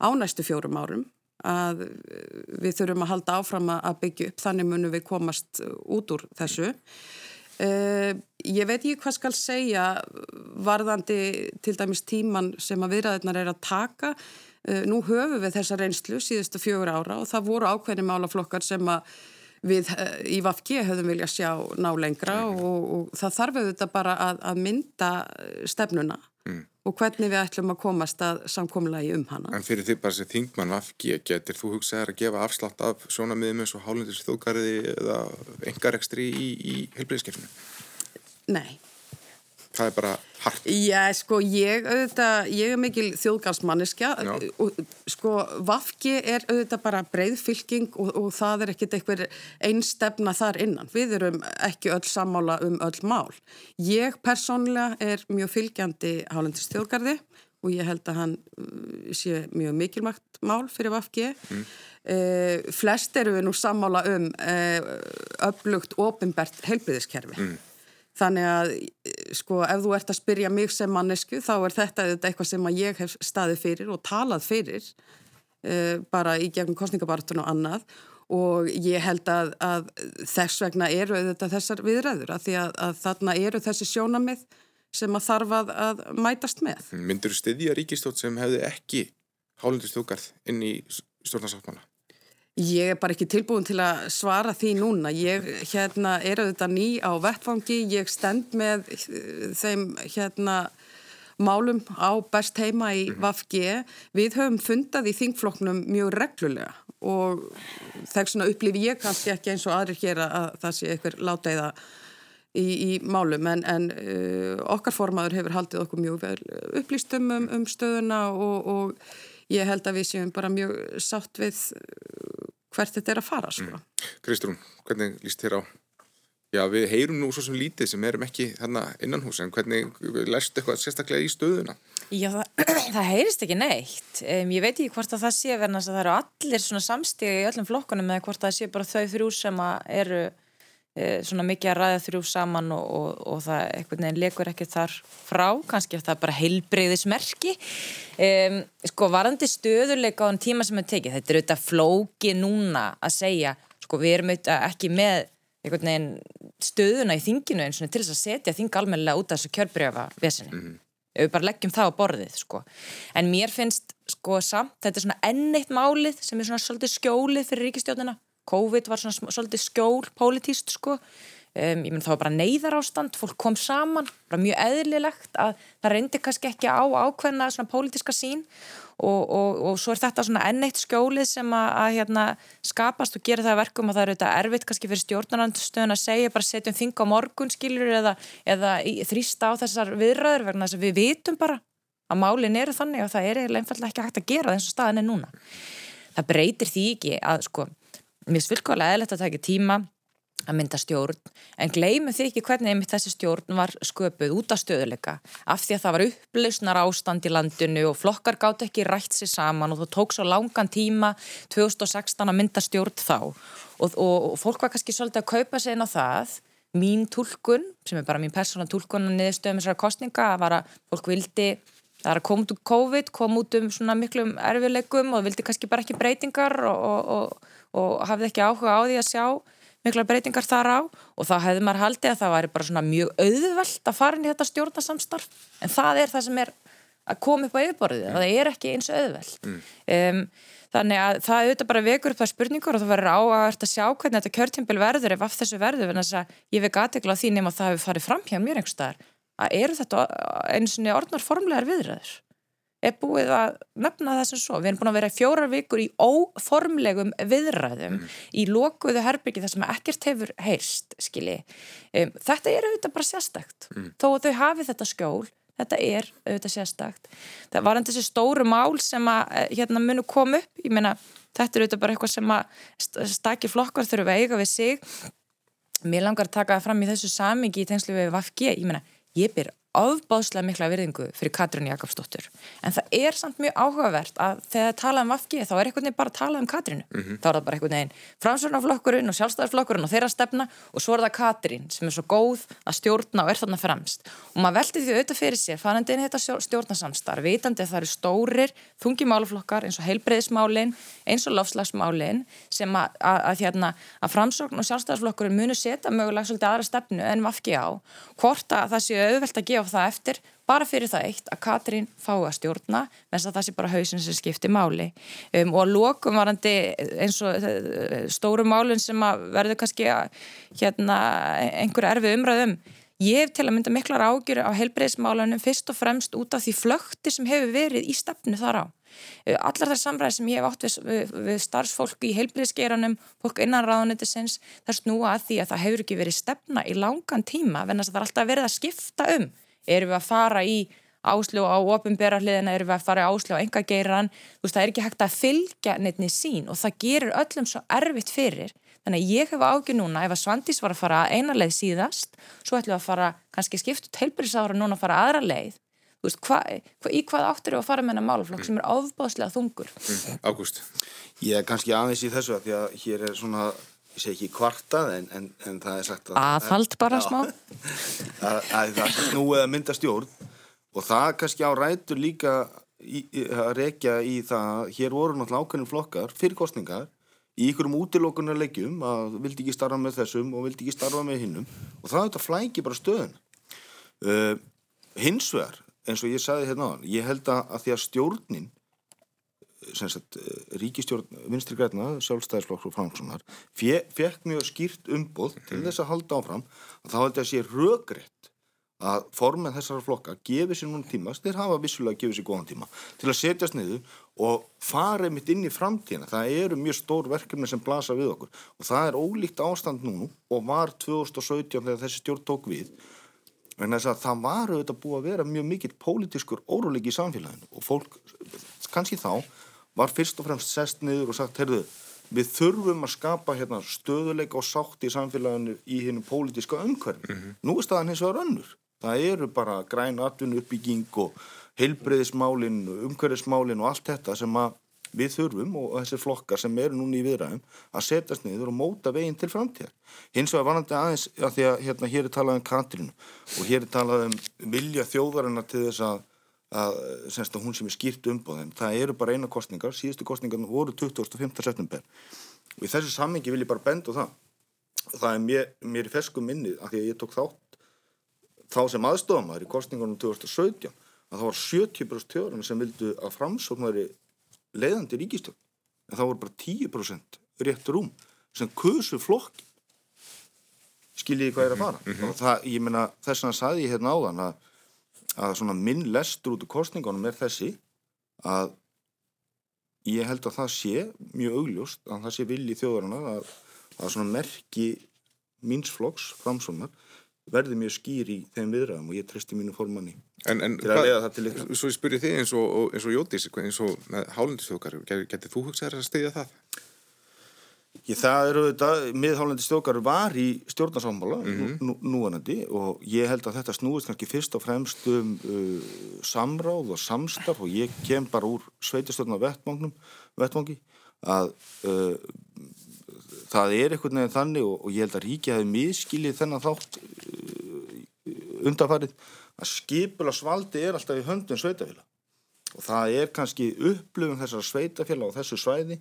Speaker 3: á næstu fjórum árum að við þurfum að halda áfram að byggja upp, þannig munum við komast út úr þessu. Uh, ég veit ekki hvað skal segja varðandi til dæmis tíman sem að viðræðirnar er að taka. Uh, nú höfum við þessa reynslu síðustu fjögur ára og það voru ákveðni málaflokkar sem að við uh, í Vafgi höfum vilja sjá ná lengra og, og það þarf auðvitað bara að, að mynda stefnuna mm. og hvernig við ætlum að komast að samkomla í um hana.
Speaker 1: En fyrir því bara sem þingmann Vafgi getur þú hugsaðar að gefa afslátt af sjónamiðum eins og hálendis þókariði eða engarekstri í, í helbriðskefninu?
Speaker 3: Nei.
Speaker 1: Það er bara hart.
Speaker 3: Já, sko, ég auðvitað, ég er mikil þjóðgarsmanniska og sko, Vafki er auðvitað bara breyðfylking og, og það er ekkit einhver einstefna þar innan. Við erum ekki öll sammála um öll mál. Ég persónlega er mjög fylgjandi hálendis þjóðgarði og ég held að hann uh, sé mjög mikilvægt mál fyrir Vafki. Mm. Uh, flest eru við nú sammála um uh, upplugt ofinbært heilbriðiskerfi. Mm. Þannig að sko ef þú ert að spyrja mig sem mannesku þá er þetta eitthvað sem ég hef staðið fyrir og talað fyrir uh, bara í gegnum kostningabartun og annað og ég held að, að þess vegna eru þetta þessar viðræður að því að, að þarna eru þessi sjónamið sem að þarf að, að mætast með.
Speaker 1: Myndur þú styðja ríkistótt sem hefði ekki hálundistjókarð inn í stjórnarsáttmála?
Speaker 3: Ég er bara ekki tilbúin til að svara því núna. Ég hérna, er auðvitað ný á vettfangi, ég stend með þeim hérna, málum á best heima í mhm. VFG. Við höfum fundað í þingfloknum mjög reglulega og þess vegna upplifi ég kannski ekki eins og aðrir hér að það sé eitthvað láteiða í, í málum en, en uh, okkar formaður hefur haldið okkur mjög vel upplýstum um, um stöðuna og, og ég held að við séum bara mjög sátt við hvert þetta er að fara sko. mm.
Speaker 1: Kristrún, hvernig líst þér á? Já, við heyrum nú svo sem lítið sem erum ekki þarna innan hús en hvernig lestu eitthvað sérstaklega í stöðuna?
Speaker 4: Já, það, [CLEARS THROAT] það heyrist ekki neitt. Um, ég veit ekki hvort að það sé verðan að það eru allir svona samstíði í öllum flokkunum eða hvort að það sé bara þau þrjú sem eru svona mikið að ræða þrjú saman og, og, og það eitthvað nefn legur ekki þar frá, kannski að það er bara heilbreyðismerki um, sko varandi stöðuleika á þann tíma sem við tekið, þetta er auðvitað flóki núna að segja, sko við erum auðvitað ekki með eitthvað nefn stöðuna í þinginu eins og til þess að setja þing almennilega út af þessu kjörbreyfa vesinni mm -hmm. við bara leggjum það á borðið sko. En mér finnst sko samt, þetta er svona enneitt málið sem er svona svolítið skjólið fyrir ríkistjóðina COVID var svona svolítið skjól pólitíst sko um, ég menn það var bara neyðar ástand, fólk kom saman bara mjög eðlilegt að það reyndi kannski ekki á ákveðna svona pólitíska sín og, og, og svo er þetta svona enneitt skjólið sem að, að hérna, skapast og gera það verkum og það er auðvitað erfitt kannski fyrir stjórnarnandstöðun að segja bara setjum þing á morgun skilur eða, eða þrýsta á þessar viðræður vegna þess að við vitum bara að málin eru þannig og það er einfallega ekki hægt að gera þess að staðin er núna. Það breytir því ekki að sko mér finnst fylgkvæmlega eðlert að taka tíma að mynda stjórn, en gleymum því ekki hvernig einmitt þessi stjórn var sköpuð út af stöðuleika, af því að það var upplausnar ástand í landinu og flokkar gátt ekki rætt sér saman og þú tók svo langan tíma 2016 að mynda stjórn þá. Og, og, og fólk var kannski svolítið að kaupa sig inn á það. Mín tólkun, sem er bara mín persóna tólkun að niðurstöðum þessara kostninga, að var að fólk vildi það er að koma út um COVID, koma út um svona miklum erfileikum og vildi kannski bara ekki breytingar og, og og hafði ekki áhuga á því að sjá mikla breytingar þar á og þá hefði maður haldið að það væri bara svona mjög auðvelt að fara inn í þetta stjórnasamstarf en það er það sem er að koma upp á yfirborðið, mm. það er ekki eins auðvelt mm. um, þannig að það auðvitað bara vekur upp það spurningur og það verður áhagast að sjá hvernig þetta kjörtímbil verður ef af þessu verður en þess að ég vek aðtegla því nema það hefur farið fram hjá mér einhverstaðar að eru þetta eins og orðnar formlegar viðræður er búið að nefna það sem svo. Við erum búin að vera fjórar vikur í óformlegum viðræðum mm. í lokuðu herbyggi þar sem ekkert hefur heyrst, skilji. Um, þetta er auðvitað bara sérstakt. Mm. Þó að þau hafi þetta skjól, þetta er auðvitað sérstakt. Það var enn þessi stóru mál sem að eh, hérna munu koma upp. Ég meina, þetta er auðvitað bara eitthvað sem að stakki flokkar þurfa að eiga við sig. Mér langar að taka það fram í þessu samingi í tengslu við VFG. Ég meina, ég byr ofbáðslega mikla virðingu fyrir Katrín Jakobsdóttur. En það er samt mjög áhugavert að þegar það tala um Vafki þá er einhvern veginn bara að tala um Katrínu. Mm -hmm. þá er það bara einhvern veginn framsvörnaflokkurinn og sjálfstæðarflokkurinn og þeirra stefna og svo er það Katrín sem er svo góð að stjórna og er þarna fremst. Og maður veldi því auðvitað fyrir sér fannandi inn þetta stjórnasamstar vitandi að það eru stórir þungi máluflokkar eins og heilbreyðismálin eins og lofslagsmálin sem að, að, að, hérna, að framsvörn og sjálfstæðarflokkurinn gefa það eftir bara fyrir það eitt að Katrín fái að stjórna menn að það sé bara hausin sem skiptir máli. Um, og að lokum varandi eins og uh, stóru málun sem að verður kannski að hérna, einhverju erfi umræðum ég hef til að mynda miklar ágjur á heilbreyðismálunum fyrst og fremst út af því flökti sem hefur verið í stefnu þar á. Uh, allar þær samræði sem ég hef átt við, við, starfsfólk í heilbreyðisgeranum fólk innan ráðunitisins það snúa að því að það hefur ekki verið stefna í langan tíma venast að það er alltaf verið að skipta um erum við að fara í ásljóð á ofinbera hliðina, erum við að fara í ásljóð á engageiran, þú veist það er ekki hægt að fylgja neittni sín og það gerir öllum svo erfitt fyrir, þannig að ég hef ágjur núna ef að Svandís var að fara eina leið síðast, svo ætlum við að fara kannski skiptu teilbyrjisára núna að fara aðra leið. Þú veist, hva, hva, í hvað áttur eru að fara með hennar málaflokk sem er ofbáslega þungur?
Speaker 1: Mm, Ágúst.
Speaker 2: Ég er kannski aðeins í þessu að því að hér er svona segi ekki kvartað en, en, en það er sagt
Speaker 4: að aðhald bara smá. [LAUGHS]
Speaker 2: Að, að það er snúið að mynda stjórn og það kannski á rætur líka í, að rekja í það hér voru náttúrulega ákveðin flokkar fyrir kostningar í ykkurum útilókunar leggjum að vildi ekki starfa með þessum og vildi ekki starfa með hinnum og það þetta flæki bara stöðun uh, hins vegar eins og ég sagði hérna á hann ég held að, að því að stjórnin sagt, eh, ríkistjórn vinstri græna, sjálfstæðisflokk og framsónar fekk mjög skýrt umboð til mhm. þess að halda áfram. Og þá held ég að sé röggrétt að formið þessara flokka gefið sér núna tíma, þeir hafa vissulega gefið sér góðan tíma til að setjast niður og fara mitt inn í framtíðina. Það eru mjög stór verkefni sem blasa við okkur. Og það er ólíkt ástand núna og var 2017 þegar þessi stjórn tók við. En þess að það var auðvitað búið að vera mjög mikill pólitískur órólegi í samfélaginu og fólk kannski þá var fyrst og fremst sest niður og sagt, heyrðu, við þurfum að skapa hérna, stöðuleika og sátt í samfélaginu í hennum pólitiska umhverfi. Mm -hmm. Nú er staðan hins vegar önnur. Það eru bara græn atvinnu uppbygging og heilbreyðismálin, umhverfismálin og allt þetta sem við þurfum og þessi flokkar sem eru núna í viðræðum að setjast niður og móta veginn til framtíðar. Hins vegar vanandi aðeins að því að hérna, hér er talað um Katrinu og hér er talað um vilja þjóðarinnar til þess að að, semst að hún sem er skýrt umbóðin það eru bara eina kostningar, síðustu kostningar voru 25. september. Og í þessu sammingi vil ég bara benda það. Það er mér, mér í feskum minni að því að ég tók þátt þá sem aðstofamæður í kostningunum 2017 að það var 70% tjóðurinn sem vildu að framsóknari leiðandi ríkistjórn en það voru bara 10% rétt rúm sem kusu flokki skiljiði hvað er að fara? Mm -hmm. það, ég menna þess að saði ég hérna áðan að að svona minn lestur út úr kostningunum er þessi að ég held að það sé mjög augljóst að það sé vilji þjóðarinnar að, að svona merki mínsflokks framsónar verði mjög skýr í þeim viðræðum og ég treysti mínu formanni
Speaker 1: en, en, til að leiða það til ykkur. Svo ég spyrir þig eins og, og Jótís, eins og með hálendisþjókar, getur þú hugsað að stiðja það?
Speaker 2: Ég, það eru þetta, miðhálandi stjókar var í stjórnarsámála mm -hmm. núanandi og ég held að þetta snúist kannski fyrst og fremst um uh, samráð og samstarf og ég kem bara úr sveitistöldna vettmangi að uh, það er einhvern veginn þannig og, og ég held að ríkja hefði miskilið þennan þátt uh, undarfarið að skipula svaldi er alltaf í höndun sveitafélag og það er kannski upplöfum þessar sveitafélag á þessu svæði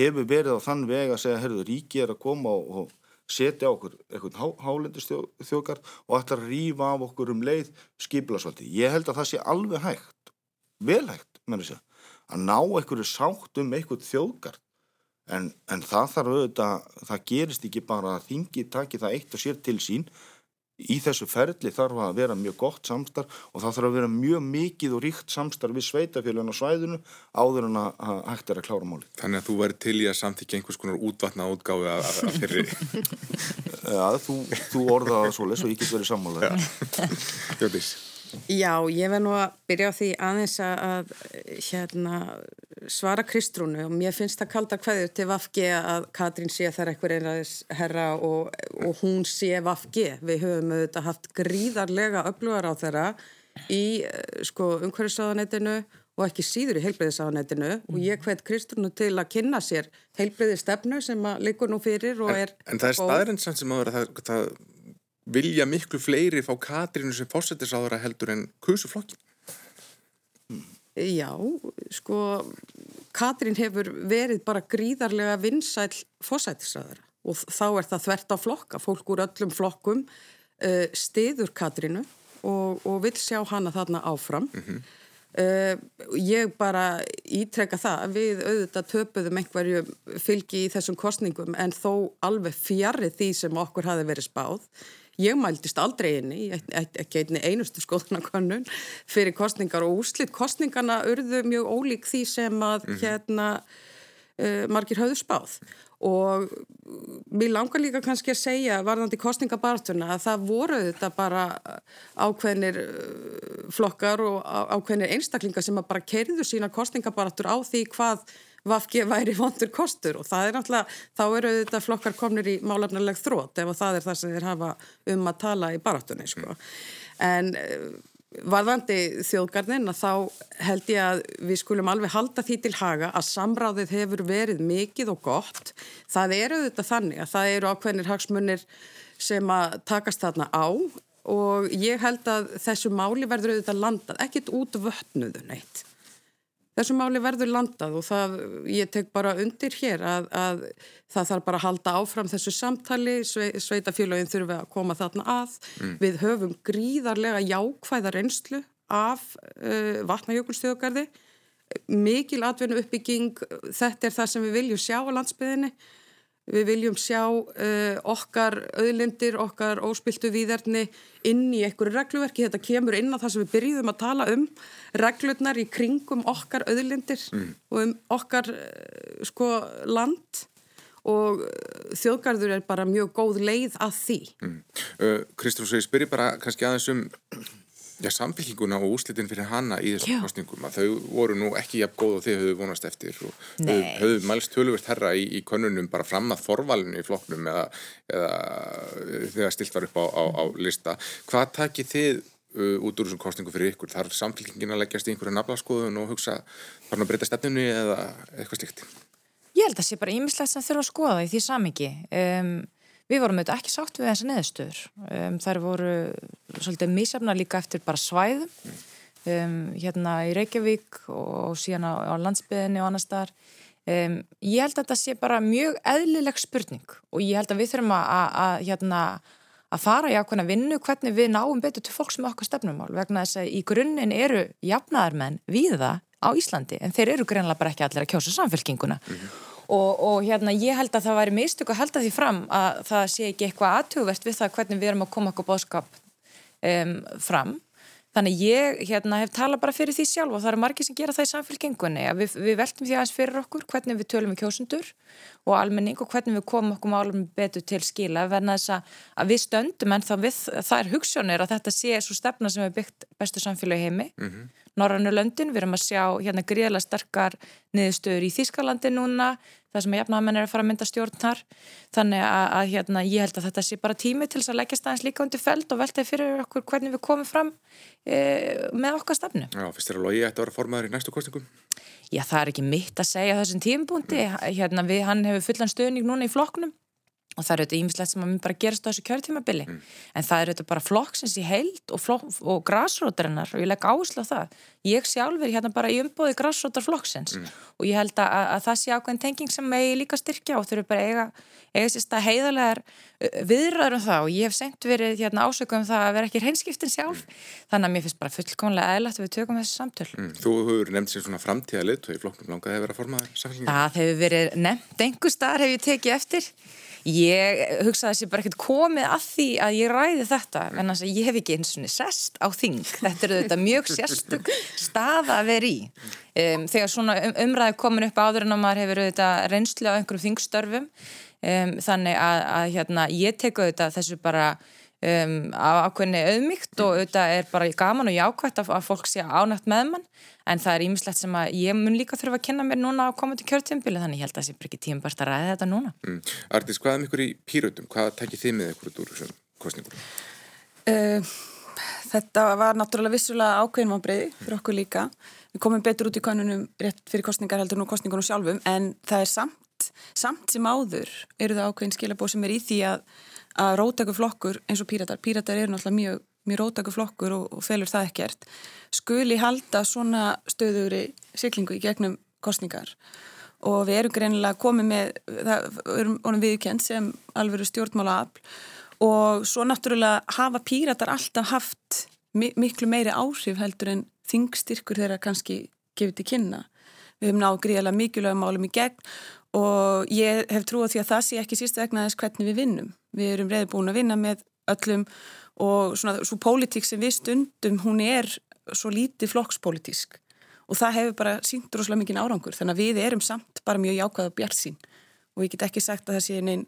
Speaker 2: hefur verið á þann veg að segja, herðu, ríki er að koma og, og setja okkur eitthvað há, hálendistjókar og ætla að rýfa af okkur um leið skiplasvaldi. Ég held að það sé alveg hægt, vel hægt, með þess að, ná einhverju sátt um einhvert þjóðgard. En, en það þarf auðvitað, það gerist ekki bara að þingi taki það eitt og sér til sín í þessu ferli þarf að vera mjög gott samstarf og það þarf að vera mjög mikið og ríkt samstarf við sveitafélagin á svæðinu áður en að hægt er að klára máli.
Speaker 1: Þannig að þú væri til í að samþykja einhvers konar útvatna átgáfi af, fyrri. [LAUGHS]
Speaker 2: Já, þú, þú orðaði það svo les og ég get verið sammálaðið. [LAUGHS]
Speaker 1: Jóðís.
Speaker 3: Já, ég verð nú að byrja á því aðeins að hérna, svara Kristrúnu og mér finnst það kalda hvaðið til Vafgi að Katrín sé þar eitthvað einræðis herra og, og hún sé Vafgi. Við höfum auðvitað haft gríðarlega öflugar á þeirra í sko, umhverfisáðanettinu og ekki síður í heilbreyðisáðanettinu mm. og ég hvet Kristrúnu til að kynna sér heilbreyði stefnu sem að likur nú fyrir og er...
Speaker 1: En, en það er staðrinsand sem að vera það, það vilja miklu fleiri fá Katrínu sem fósettisáðara heldur en kusuflokkin?
Speaker 3: Já, sko Katrín hefur verið bara gríðarlega vinsæl fósettisáðara og þá er það þvert á flokka fólk úr öllum flokkum uh, stiður Katrínu og, og vil sjá hana þarna áfram mm -hmm. uh, ég bara ítrekka það við auðvitað töpuðum einhverju fylgi í þessum kostningum en þó alveg fjarrið því sem okkur hafi verið spáð Ég mæltist aldrei inni, ekki einni einustu skoðanakönnun fyrir kostningar og úslitt. Kostningarna urðu mjög ólík því sem að mm -hmm. hérna uh, margir höfðu spáð og mér langar líka kannski að segja varðandi kostningabartuna að það voru þetta bara ákveðnir flokkar og ákveðnir einstaklingar sem að bara kerðu sína kostningabartur á því hvað Vafki væri vondur kostur og það er náttúrulega, þá eru þetta flokkar komnir í málefnileg þrótt ef það er það sem þeir hafa um að tala í barátunni sko. En eh, varðandi þjóðgarnin að þá held ég að við skulum alveg halda því til haga að samráðið hefur verið mikið og gott. Það eru þetta þannig að það eru ákveðnir hagsmunir sem að takast þarna á og ég held að þessu máli verður auðvitað landað, ekkit út vötnuðu neitt þessu máli verður landað og það, ég tek bara undir hér að, að það þarf bara að halda áfram þessu samtali, sveitafélagin þurfum við að koma þarna að. Mm. Við höfum gríðarlega jákvæðar einslu af uh, vatnajökulstöðugarði, mikil atvinnu uppbygging, þetta er það sem við viljum sjá á landsbyðinni Við viljum sjá uh, okkar auðlindir, okkar óspiltu výðarni inn í einhverju regluverki. Þetta kemur inn á það sem við byrjuðum að tala um, reglurnar í kringum okkar auðlindir mm. og um okkar uh, sko, land og uh, þjóðgarður er bara mjög góð leið að því. Mm.
Speaker 1: Uh, Kristofur, ég spyrir bara kannski aðeins um Já, samfélkinguna og úslitin fyrir hana í þessum kostningum að þau voru nú ekki jafn góð og þið höfðu vonast eftir og höfðu mælst töluvert herra í, í konunum bara fram að forvalinu í flokknum eða, eða þegar stilt var upp á, á, á lista. Hvað takir þið uh, út úr þessum kostningum fyrir ykkur? Þarf samfélkingin að leggjast í einhverja naflaskoðun og hugsa bara að breyta stefninu eða eitthvað slikt?
Speaker 4: Ég held að það sé bara ímislegt sem þurfa að skoða í því samingi. Um, Við vorum auðvitað ekki sátt við þessa neðstöður. Um, þar voru svolítið mísafna líka eftir bara svæðum um, hérna í Reykjavík og síðan á, á landsbyðinni og annar staðar. Um, ég held að þetta sé bara mjög eðlileg spurning og ég held að við þurfum að, hérna, að fara í ákveðna vinnu hvernig við náum betur til fólk sem okkar stefnumál vegna þess að í grunninn eru jafnaðarmenn við það á Íslandi en þeir eru greinlega bara ekki allir að kjósa samfélkinguna. Mm -hmm og, og hérna ég held að það væri mistök að halda því fram að það sé ekki eitthvað aðtugvert við það hvernig við erum að koma okkur bóðskap um, fram þannig ég hérna hef talað bara fyrir því sjálf og það eru margir sem gera það í samfélgengunni að við, við veltum því aðeins fyrir okkur hvernig við tölum við kjósundur og almenning og hvernig við komum okkur málum betur til skila verna þess að við stöndum en þá við, það er hugssjónir að þetta sé svo stefna sem er byggt bestu samfélagi heimi mm -hmm. Norrannu löndin, við erum að sjá hérna gríðilega sterkar niðurstöður í Þískalandi núna, það sem að jafnamenn er að fara að mynda stjórn þar, þannig að, að hérna, ég held að þetta sé bara tími til þess að leggja staðins líka undir feld og veltaði fyrir okkur hvernig við komum fram e, með okkar stafnu.
Speaker 1: Já, fyrst er að logi eftir að vera formaður í næstu kostingum?
Speaker 4: Já, það er ekki mitt að segja þessum tímbúndi, hérna við, hann hefur fullan stöðning núna í flokknum og það eru þetta ímislegt sem að mér bara gerast á þessu kjörtímabili. Mm. en það eru þetta bara flokksins í heild og, og græsrótarinnar og ég legg áherslu á það. Ég sjálfur hérna bara í umbóði græsrótarflokksins mm. og ég held að, að það sé ákveðin tenging sem ég líka styrkja og þurfu bara eiga, eiga sérst að heiðarlegar viðræður um það. Og ég hef sendt verið hérna ásöku um það að vera ekki hreinskiptin sjálf. Mm. þannig að mér finnst bara fullkomlega eðlægt að við tökum þessu samtöl.
Speaker 1: Mm. Þú hefur nefnt sér svona framtíða lit og í flokknum langaði að vera formað
Speaker 4: Það hefur verið nefnt, einhver starf hef ég tekið eftir Ég hugsaði að þessi bara ekkert komið að því að ég ræði þetta en þess að ég hef ekki eins og sest á þing. Þetta er þetta mjög sérstök stað að vera í. Um, þegar svona um, umræði komin upp áður en að maður hefur þetta reynslu á einhverjum þingstörfum um, þannig að, að hérna, ég teku þetta þessu bara um, ákveðinni auðmygt og auðvitað er bara gaman og jákvæmt að, að fólk sé ánægt með mann en það er ímislegt sem að ég mun líka þurfa að kynna mér núna á komandi kjörtjumbili þannig ég held að það sé ekki tíum bara að ræða þetta núna mm.
Speaker 1: Artís, hvað er ykkur í pýröndum? Hvað takkir þið með ykkur úr þessum kostningur?
Speaker 5: Uh, þetta var náttúrulega vissulega ákveðin mannbreiði fyrir okkur líka við komum betur út í konunum rétt fyrir kostningar heldur nú kostningunum sjálfum en það er samt, samt sem áður eru það ákveðin skilabóð sem er í því að að rótaku flokkur eins og píratar, píratar eru náttúrulega mjög, mjög rótaku flokkur og, og felur það ekkert, skuli halda svona stöðugri syklingu í gegnum kostningar og við erum greinilega komið með, það erum viðkend sem alvegur stjórnmála afl og svo náttúrulega hafa píratar alltaf haft miklu meiri áhrif heldur en þingstyrkur þeirra kannski gefið til kynna. Við höfum náðu gríðilega mikilvægum málum í gegn og ég hef trúið því að það sé ekki sísta vegna þess hvernig við vinnum. Við erum reyði búin að vinna með öllum og svona svo pólitík sem við stundum hún er svo lítið flokkspólitísk og það hefur bara sínt rosalega mikið árangur þannig að við erum samt bara mjög jákvæða bjart sín og ég get ekki sagt að það sé einn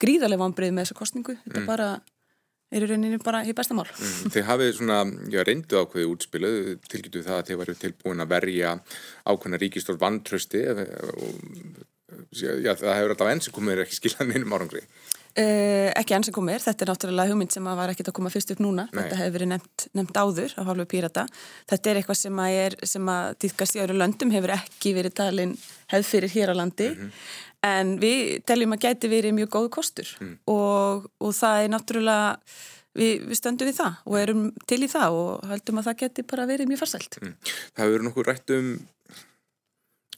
Speaker 5: gríðarlega vanbrið með þessa kostningu þetta mm. bara er í rauninu bara í bestamál.
Speaker 1: Mm, þið hafið svona, já, reyndu ákveði útspilu, tilgjutu það að þið varu tilbúin að verja ákveðna ríkistór vantrösti og já, það hefur alltaf enn sem komir ekki skiljaðin innum árangri.
Speaker 5: Uh, ekki enn sem komir, þetta er náttúrulega hugmynd sem var ekkert að koma fyrst upp núna, Nei. þetta hefur verið nefnt, nefnt áður á hálfu pírata. Þetta er eitthvað sem að, er, sem að dýtkast í öru löndum hefur ekki verið talin hefð fyrir hér á landi mm -hmm. en við teljum að gæti verið mjög góð kostur mm. og, og það er náttúrulega Við, við stöndum við það og erum til í það og höldum að það geti bara verið mjög farsælt. Mm.
Speaker 1: Það hefur verið nokkuð rætt um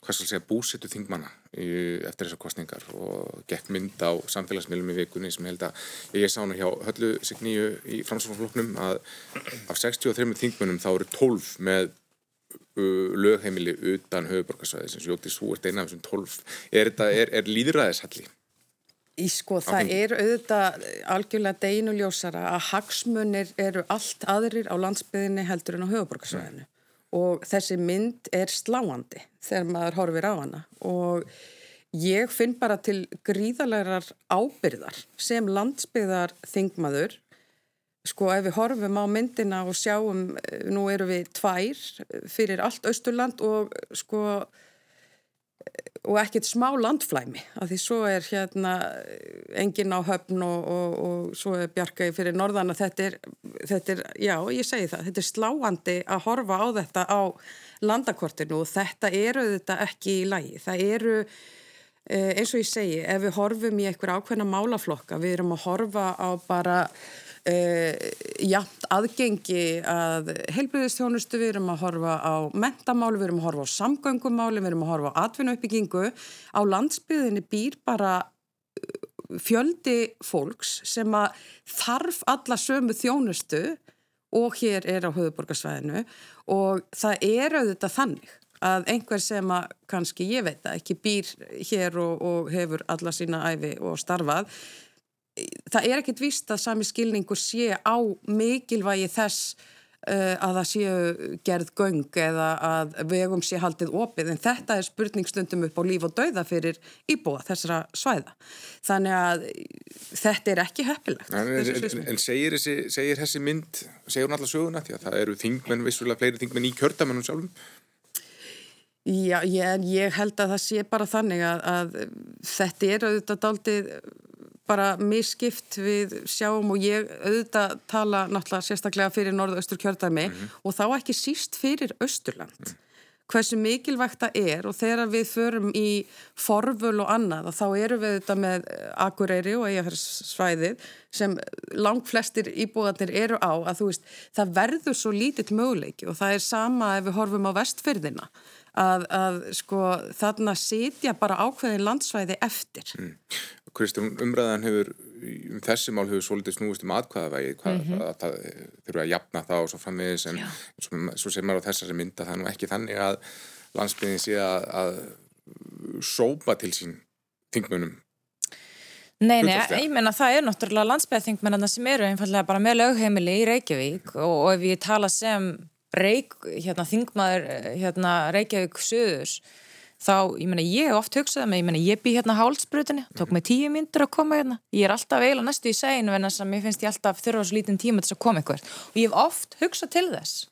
Speaker 1: hvað skal segja, búsettu þingmanna eftir þessar kostningar og gekk mynd á samfélagsmiðlum í vikunni sem held að ég sá hana hjá höllu signíu í framsvonfloknum að af 63 þingmannum þá eru 12 með lögheimili utan höfuborgarsvæði sem Jótís þú ert eina af þessum 12 er, er, er líðræðishalli?
Speaker 3: Í sko það er auðvitað algjörlega deinuljósara að hagsmunir eru allt aðrir á landsbyðinni heldur en á höfuborgarsvæðinu og þessi mynd er sláandi þegar maður horfir á hana. Og ég finn bara til gríðalegar ábyrðar sem landsbyðar þingmaður sko ef við horfum á myndina og sjáum nú eru við tvær fyrir allt Östurland og sko og ekkert smá landflæmi af því svo er hérna engin á höfn og, og, og svo er Bjarkæði fyrir norðan þetta er, þetta er, já ég segi það þetta er sláandi að horfa á þetta á landakortinu og þetta eru þetta ekki í lagi. Það eru eh, eins og ég segi ef við horfum í einhver ákveðna málaflokka við erum að horfa á bara Uh, jafnt aðgengi að heilblöðistjónustu, við erum að horfa á mentamáli, við erum að horfa á samgöngumáli, við erum að horfa á atvinnuuppbyggingu. Á landsbyðinni býr bara eh, fjöldi fólks sem að þarf alla sömu þjónustu og hér er á höfuborgarsvæðinu og það er auðvitað þannig að einhver sem að kannski ég veit að ekki býr hér og, og hefur alla sína æfi og starfað það er ekkit vist að sami skilningur sé á mikilvægi þess uh, að það séu gerð göng eða að vegum sé haldið opið. En þetta er spurningstundum upp á líf og dauða fyrir íbúa þessara svæða. Þannig að þetta er ekki heppilegt
Speaker 1: En, en, en segir, þessi, segir þessi mynd segir hún alltaf söguna? Því að það eru þingmenn vissulega fleiri þingmenn í kjörtamennum sjálfum.
Speaker 3: Já, ég, ég held að það sé bara þannig að, að þetta er auðvitað daldið bara miskipt við sjáum og ég auðvitað tala náttúrulega sérstaklega fyrir norða-austur kjördæmi mm -hmm. og þá ekki síst fyrir Östurland. Mm. Hversu mikilvægt það er og þegar við förum í forvöl og annað og þá eru við þetta með Akureyri og eigaferðsvæðið sem langt flestir íbúðanir eru á að þú veist það verður svo lítill möguleiki og það er sama ef við horfum á vestfyrðina að, að sko þarna sitja bara ákveðin landsvæði eftir. Mm.
Speaker 1: Kristján, umræðan hefur, um þessi mál hefur svolítið snúist um atkvæðavægi, hvað mm -hmm. það þurfa að jafna það og svo frammiðis en svo, svo sem maður á þessari mynda það er nú ekki þannig að landsbygðin sé að, að sópa til sín þingmunum.
Speaker 4: Nei, nei, ég menna það er náttúrulega landsbyðaþingmennarna sem eru einfallega bara með lögheimili í Reykjavík og, og ef ég tala sem Reik, hérna, þingmaður hérna, Reykjavík söðurs þá, ég menna, ég hef oft hugsað með, ég menna, ég bý hérna hálsbrutinni, tók mig tíu myndur að koma hérna, ég er alltaf eiginlega næstu í seginu en þess að mér finnst ég alltaf þurfa svo lítinn tíma þess að koma ykkur og ég hef oft hugsað til þess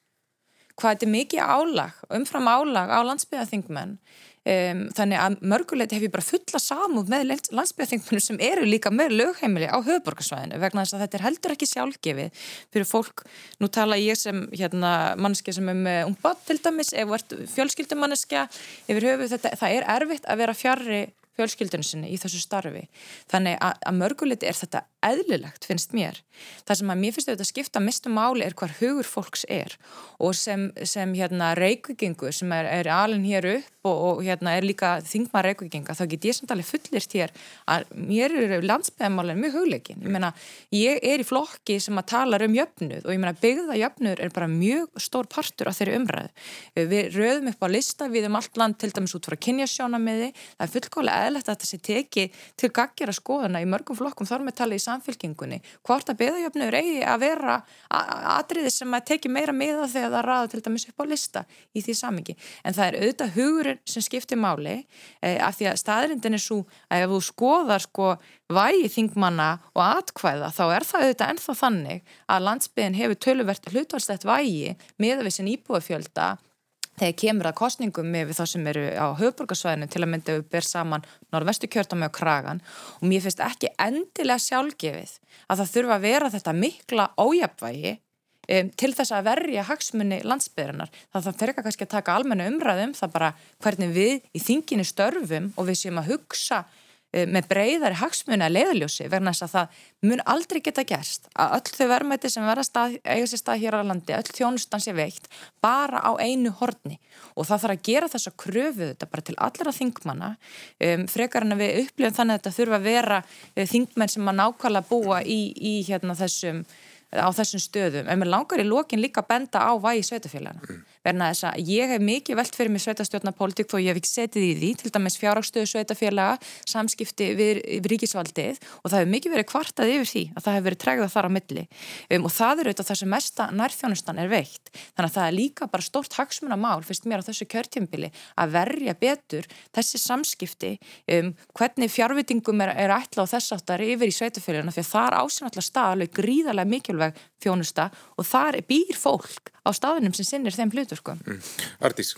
Speaker 4: hvað þetta er mikið álag, umfram álag á landsbyðaþingmenn Um, þannig að mörgulegt hef ég bara fulla samúð með landsbyggjarþingmennu sem eru líka með lögheimili á höfuborgarsvæðinu vegna þess að þetta er heldur ekki sjálfgefið fyrir fólk, nú tala ég sem hérna, mannskja sem er með ungbátt til dæmis, ef þú ert fjölskyldumannskja yfir höfuð þetta, það er erfitt að vera fjarrri fjölskyldunum sinni í þessu starfi. Þannig að, að mörguleiti er þetta eðlilegt, finnst mér. Það sem að mér finnst auðvitað að skipta mistum máli er hvar hugur fólks er og sem, sem hérna reykvikingu sem er, er alin hér upp og, og hérna er líka þingma reykvikinga, þá get ég samt alveg fullist hér að mér eru landsbyðamálinn mjög hugleikin. Ég meina, ég er í flokki sem að tala um jöfnuð og ég meina byggða jöfnuð er bara mjög stór partur af þeirri umræðu. Við röðum upp á lista við um allt land til dæmis út frá kynjasjónamiði, það er fullkólega eðlert að þetta sé teki til gaggjara skoðana í mörgum flokkum þar með tala í samfélkingunni hvort að beðajöfnur eigi að vera atriði sem að teki meira meða þegar það ræða til dæmis upp á lista í því samingi, en það er auðvitað hugurinn sem skiptir máli eh, af því að staðrindin er svo að ef þú skoðar sko vægi þingmanna og atkvæða þá er það auðvitað ennþá þannig að landsbyðin hefur töluvert hlutvalstætt vægi með þegar kemur að kostningum með þá sem eru á höfburgarsvæðinu til að mynda við ber saman norðvestu kjörtami og kragan og mér finnst ekki endilega sjálfgefið að það þurfa að vera þetta mikla ójapvægi um, til þess að verja hagsmunni landsbyrjarnar. Það þarf fyrir kannski að taka almenna umræðum, það bara hvernig við í þinginu störfum og við séum að hugsa með breyðari hagsmuna leðaljósi verðan þess að það mun aldrei geta gerst að öll þau verðmæti sem verða stað, eiga sér stað hér á landi, öll þjónustan sé veikt bara á einu horni og það þarf að gera þess að kröfu þetta bara til allra þingmanna um, frekar en að við upplifum þannig að þetta þurfa að vera uh, þingmenn sem að nákvæmlega búa í, í hérna, þessum á þessum stöðum, en mér langar í lókin líka að benda á vægi sveitafélagana mm. Verna þess að ég hef mikið velt fyrir mig sveitastjórnapólitík þó ég hef ekki setið í því til dæmis fjárhagstöðu sveitafélaga samskipti við, við ríkisvaldið og það hefur mikið verið kvartað yfir því að það hefur verið tregðað þar á milli. Um, og það er auðvitað það sem mesta nærþjónustan er veikt þannig að það er líka bara stort hagsmunamál fyrst mér á þessu kjörtjömbili að verja betur þessi samskipti um, hvernig fjárvitingum er, er ætla á þess áttar yfir í sveitafélagana því að það ásinn alltaf stað alveg gríðarlega mikilvæg þjónusta og þar býr fólk á staðunum sem sinnir þeim hlutur mm.
Speaker 1: Artís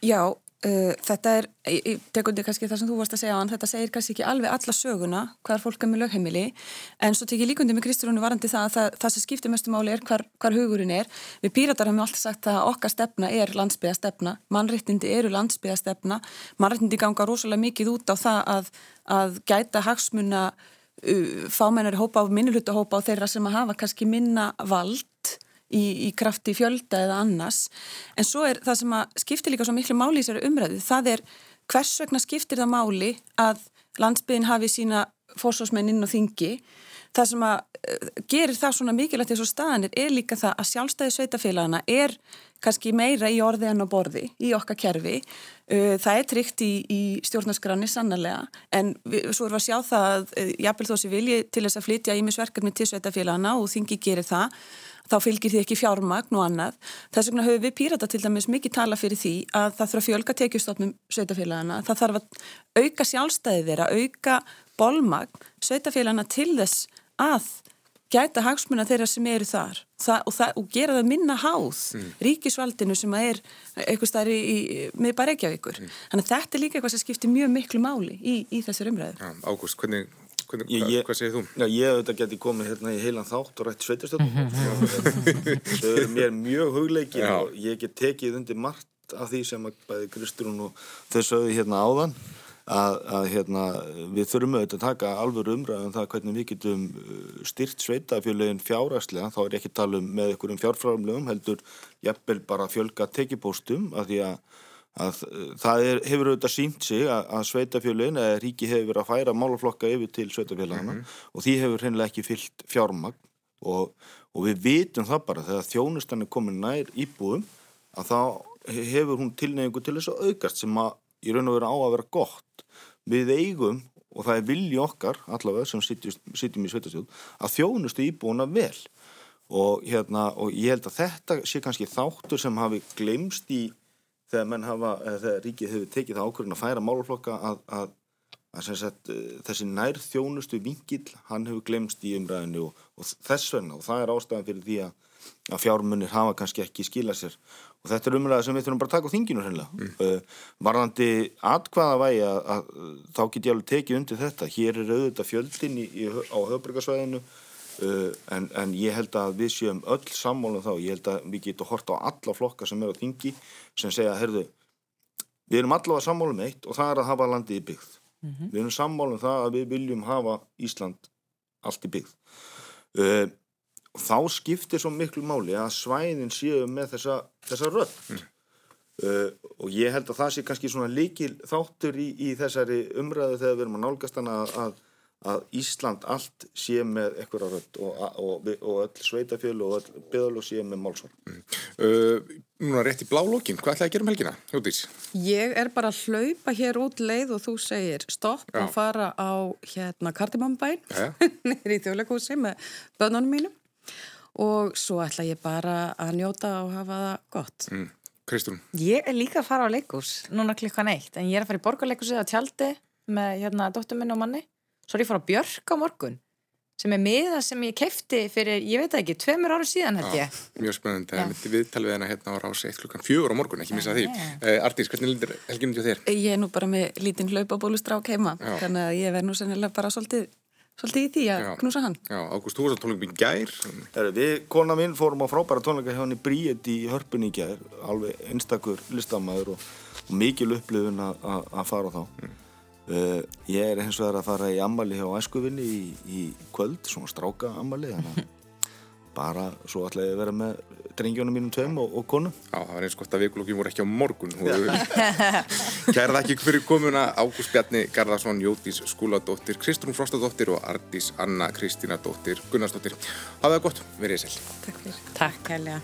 Speaker 5: Já, uh, þetta er ég tekundi kannski það sem þú varst að segja á hann þetta segir kannski ekki alveg alla söguna hvar fólk er með lögheimili, en svo tek ég líkundi með Kristrúnu varandi það að það, það sem skiptir mestu máli er hvar, hvar hugurinn er. Við píratar hefum alltaf sagt að okkar stefna er landsbyðastefna, mannréttindi eru landsbyðastefna, mannréttindi ganga rosalega mikið út á það að, að gæta hagsmuna fámennari hópa á minnuluta hópa á þeirra sem að hafa kannski minna vald í, í krafti fjölda eða annars. En svo er það sem að skiptir líka svo miklu máli í þessari umræðu, það er hvers vegna skiptir það máli að landsbygðin hafi sína fórsvarsmenn inn á þingi það sem að uh, gerir það svona mikilvægt eins og staðanir er líka það að sjálfstæði sveitafélagana er kannski meira í orði en á borði í okkar kerfi uh, það er tryggt í, í stjórnarskranni sannarlega en við, svo erum við að sjá það að uh, jafnvel þó sem vilji til þess að flytja ímisverkefni til sveitafélagana og þingi gerir það þá fylgir því ekki fjármagn og annað. Þess vegna höfum við pírata til dæmis mikið tala fyrir því að það þarf að fjölga tekjustofnum sveitafélagana, það þarf að auka sjálfstæði þeirra, auka bolmagn sveitafélagana til þess að gæta hagsmuna þeirra sem eru þar. Það, og, það, og gera það minna háð mm. ríkisvaldinu sem er eitthvað starf í, með bara ekki á ykkur mm. þannig að þetta er líka eitthvað sem skiptir mjög miklu máli í, í þessar umræðu.
Speaker 1: Ja, Ágúst, hvernig, hvernig
Speaker 2: ég,
Speaker 1: hvað, hvað segir þú?
Speaker 2: Já, ég auðvitað geti komið hérna í heilan þátt og rætt sveitastöldum þau eru mér mjög hugleikið og ég get tekið undir margt af því sem að bæði Kristrún og þau sögðu hérna áðan að, að hérna, við þurfum auðvitað að taka alveg umræðum um það hvernig við getum uh, styrt sveitafjöluðin fjáraslega, þá er ekki tala um með einhverjum fjárframlegum, heldur jafnvel bara fjölga tekipóstum að því að, að uh, það er, hefur auðvitað sínt sig að, að sveitafjöluðin eða ríki hefur verið að færa málaflokka yfir til sveitafjölana mm -hmm. og því hefur hennilega ekki fyllt fjármagn og, og við vitum það bara þegar þjónustan er komin nær íbúum að þá hefur hún tilnefningu til þess að aukast sem að í raun og vera á að vera gott. Við eigum og það er vilji okkar allavega sem sitjum í sveitastjón að þjónustu íbúna vel. Og, hérna, og ég held að þetta sé kannski þáttur sem hafi glemst í þegar menn hafa, þegar ríkið hefur tekið það ákvörðin að færa máluflokka að, að, að sagt, þessi nær þjónustu vingil, hann hefur glemst í umræðinu og, og þess vegna og það er ástæðan fyrir því að, að fjármunir hafa kannski ekki skila sér og þetta er umræða sem við þurfum bara að taka á þinginu mm. uh, varðandi atkvaða vægi að þá get ég alveg tekið undir þetta. Hér er auðvitað fjöldin í, í, á höfbrukarsvæðinu Uh, en, en ég held að við séum öll sammálum þá, ég held að við getum horta á alla flokka sem eru á þingi sem segja, herðu, við erum allavega sammálum eitt og það er að hafa landið í byggð. Mm -hmm. við erum sammálum það að við viljum hafa Ísland allt í byggð. Uh, og þá skiptir svo miklu máli að svæðin séu með þessa, þessa rödd mm. uh, og ég held að það sé kannski svona líkil þáttur í, í þessari umræðu þegar við erum að nálgast hana að að Ísland allt sé með eitthvað rödd og, og, og öll sveitafjölu og öll byðalú sé með málsvar mm.
Speaker 1: uh, Núna rétt í blálókin, hvað ætlaði að gera um helgina? Hjóttís?
Speaker 3: Ég er bara að hlaupa hér út leið og þú segir stopp Já. og fara á hérna Kardimambæn [LAUGHS] nýri í þjóðleikúsi með bönunum mínum og svo ætla ég bara að njóta og hafa það gott mm.
Speaker 1: Kristrún?
Speaker 4: Ég er líka að fara á leikús núna klukkan eitt en ég er að fara í borgarleikúsi á tjaldi með hérna dóttur minn og manni Svo er ég að björka morgun sem er miða sem ég kefti fyrir, ég veit ekki, tveimur áru síðan held ég.
Speaker 1: Já, mjög spennandi. Það er myndi viðtalið hérna hérna á rási eitt klukkan fjögur á morgun, ekki missa því. Uh, Artís, hvernig lindir helginum þér?
Speaker 5: Ég er nú bara með lítinn hlaupabólustrák heima, Já. þannig að ég verð nú sennilega bara svolítið, svolítið í því að Já. knúsa hann.
Speaker 1: Já, Ágúst, þú varst á tónleikum í gær.
Speaker 2: Þegar við, kona mín, fórum á frábæra tónleika hjá hann í Bríet í hörpunni í gær, alveg einstakur listamæður og, og mikil upplifun að fara þá. Mm. Uh, ég er hins vegar að fara í ammali hjá æskuvinni í, í kvöld, svona stráka ammali, [LAUGHS] bara svo ætla ég að vera með drengjónum mínum tveim og, og konu.
Speaker 1: Já, það var eins gott að vikulokkin voru ekki á morgun. Kæra það ekki fyrir komuna Ágúst Bjarni Garðarsson, Jótís Skúladóttir, Kristrún Frostadóttir og Ardís Anna Kristínadóttir Gunnarsdóttir. Hafa það gott, verið sæl.
Speaker 5: Takk fyrir.
Speaker 4: Takk, Helga.